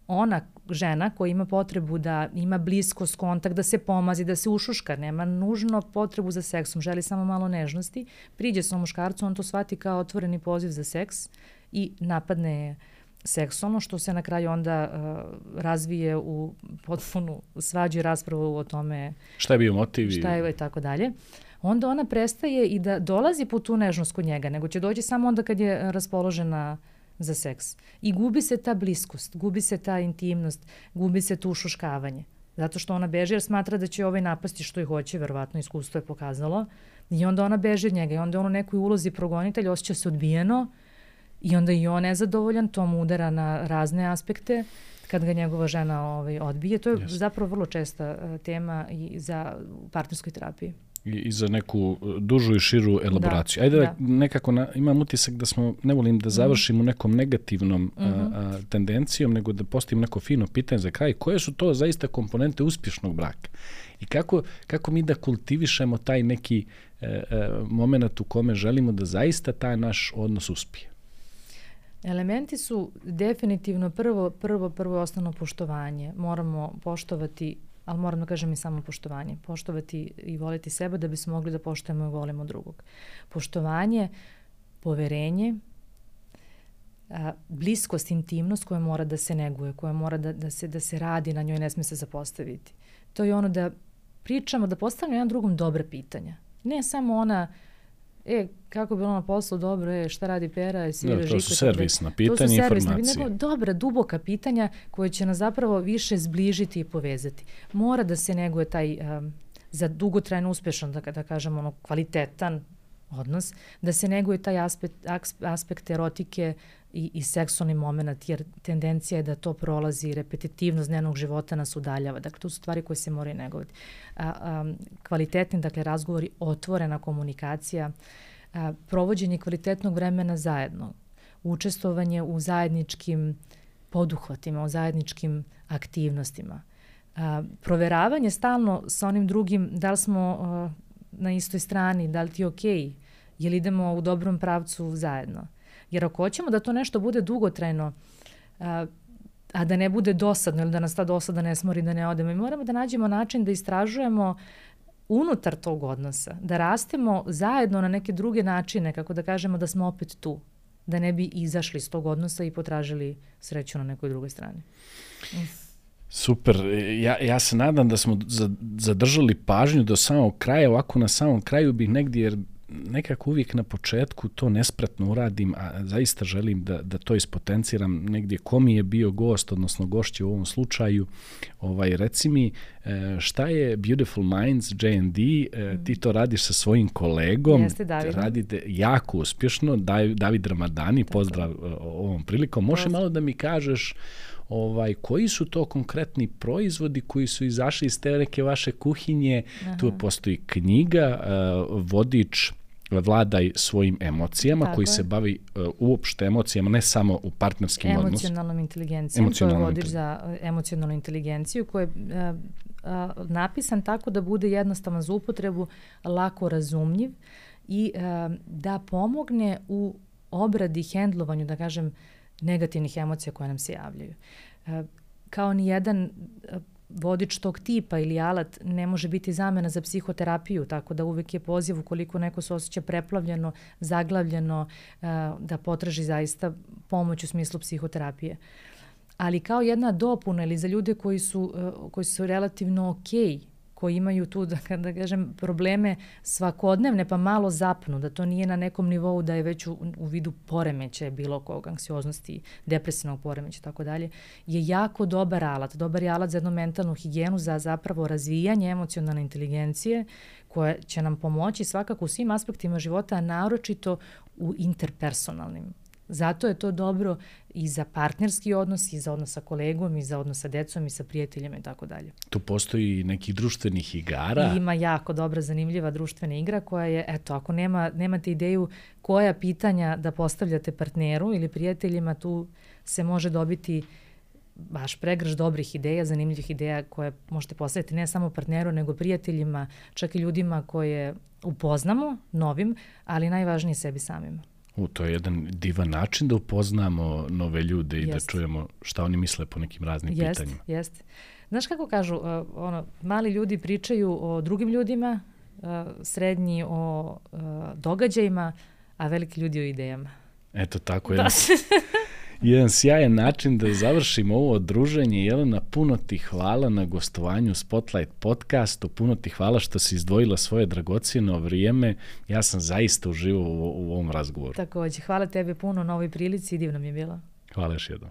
ona žena koja ima potrebu da ima bliskost, kontakt, da se pomazi, da se ušuška, nema nužno potrebu za seksom, želi samo malo nežnosti, priđe svom muškarcu, on to shvati kao otvoreni poziv za seks i napadne je seksualno, što se na kraju onda uh, razvije u potpunu svađu i raspravu o tome Šta je bio motiv? i- šta je i tako dalje. Onda ona prestaje i da dolazi po tu nežnost kod njega, nego će doći samo onda kad je raspoložena za seks. I gubi se ta bliskost, gubi se ta intimnost, gubi se to ušuškavanje. Zato što ona beži jer smatra da će ovaj napasti što i hoće, verovatno iskustvo je pokazalo. I onda ona beži od njega i onda on u nekoj ulozi progonitelj osjeća se odbijeno i onda i on nezadovoljan, to mu udara na razne aspekte kad ga njegova žena ovaj, odbije. To je yes. zapravo vrlo česta uh, tema i za partnerskoj terapiji i, i za neku e, dužu i širu elaboraciju. Da, Ajde da. nekako na, imam utisak da smo, ne volim da mhm. završimo mm. nekom negativnom mm -hmm. a, a, tendencijom, nego da postavim neko fino pitanje za kraj. Koje su to zaista komponente uspješnog braka? I kako, kako mi da kultivišemo taj neki e, e, moment u kome želimo da zaista taj naš odnos uspije? Elementi su definitivno prvo, prvo, prvo osnovno poštovanje. Moramo poštovati ali moram da kažem i samo poštovanje. Poštovati i voliti sebe da bismo mogli da poštujemo i volimo drugog. Poštovanje, poverenje, a, bliskost, intimnost koja mora da se neguje, koja mora da, da, se, da se radi na njoj, ne sme se zapostaviti. To je ono da pričamo, da postavljamo jedan drugom dobre pitanja. Ne samo ona e, kako je bilo na poslu, dobro, e, šta radi Pera, si da, to su servisna pitanja i informacije. Nego dobra, duboka pitanja koje će nas zapravo više zbližiti i povezati. Mora da se neguje taj um, za dugotrajno uspešan, da, da kažemo, ono, kvalitetan odnos, da se neguje taj aspekt, aspekt erotike i, i seksualni moment, jer tendencija je da to prolazi, repetitivnost dnevnog života nas udaljava. Dakle, to su stvari koje se moraju negovati. A, a, kvalitetni, dakle, razgovori, otvorena komunikacija, a, provođenje kvalitetnog vremena zajedno, učestvovanje u zajedničkim poduhvatima, u zajedničkim aktivnostima, a, proveravanje stalno sa onim drugim, da li smo a, na istoj strani, da li ti je okej, okay, jel idemo u dobrom pravcu zajedno. Jer ako hoćemo da to nešto bude dugotrajno, a, a da ne bude dosadno ili da nas ta dosada ne smori da ne odemo, mi moramo da nađemo način da istražujemo unutar tog odnosa, da rastemo zajedno na neke druge načine, kako da kažemo da smo opet tu, da ne bi izašli iz tog odnosa i potražili sreću na nekoj drugoj strani. Super, ja, ja se nadam da smo zadržali pažnju do samog kraja, ovako na samom kraju bih negdje, jer nekako uvijek na početku to nespretno uradim, a zaista želim da, da to ispotenciram. Negdje ko mi je bio gost, odnosno gošće u ovom slučaju, ovaj, reci mi e, šta je Beautiful Minds J&D, e, ti to radiš sa svojim kolegom, Jeste, radite jako uspješno, David Ramadani, pozdrav Tako. E, ovom prilikom, može malo da mi kažeš ovaj koji su to konkretni proizvodi koji su izašli iz te neke vaše kuhinje Aha. tu postoji knjiga uh, vodič vladaj svojim emocijama Tako koji je. se bavi uh, uopšte emocijama ne samo u partnerskim odnosima emocionalnom inteligencijom emocionalnom to je vodič za uh, emocionalnu inteligenciju koji je uh, uh, napisan tako da bude jednostavan za upotrebu lako razumljiv i uh, da pomogne u obradi, hendlovanju, da kažem, uh, negativnih emocija koje nam se javljaju. E, kao ni jedan e, vodič tog tipa ili alat ne može biti zamena za psihoterapiju, tako da uvek je poziv ukoliko neko se osjeća preplavljeno, zaglavljeno, e, da potraži zaista pomoć u smislu psihoterapije. Ali kao jedna dopuna ili za ljude koji su, koji su relativno okej okay koji imaju tu, da, da kažem, probleme svakodnevne, pa malo zapnu, da to nije na nekom nivou da je već u, u vidu poremeća bilo kog, anksioznosti, depresivnog poremeća, tako dalje, je jako dobar alat. Dobar je alat za jednu mentalnu higijenu, za zapravo razvijanje emocionalne inteligencije, koja će nam pomoći svakako u svim aspektima života, a naročito u interpersonalnim Zato je to dobro i za partnerski odnos, i za odnos sa kolegom, i za odnos sa decom, i sa prijateljima i tako dalje. Tu postoji nekih društvenih igara? I ima jako dobra, zanimljiva društvena igra koja je, eto, ako nema, nemate ideju koja pitanja da postavljate partneru ili prijateljima, tu se može dobiti baš pregrž dobrih ideja, zanimljivih ideja koje možete postaviti ne samo partneru, nego prijateljima, čak i ljudima koje upoznamo, novim, ali najvažnije sebi samima. U, to je jedan divan način da upoznamo nove ljude i jest. da čujemo šta oni misle po nekim raznim jest, pitanjima. Jeste, Znaš kako kažu, uh, ono, mali ljudi pričaju o drugim ljudima, uh, srednji o uh, događajima, a veliki ljudi o idejama. Eto tako je. Da. Jedan sjajan način da završimo ovo druženje. Jelena, puno ti hvala na gostovanju Spotlight podcastu, puno ti hvala što si izdvojila svoje dragocijeno vrijeme. Ja sam zaista uživao u, u ovom razgovoru. Takođe, hvala tebi puno na ovoj prilici i divno mi je bilo. Hvala još jednom.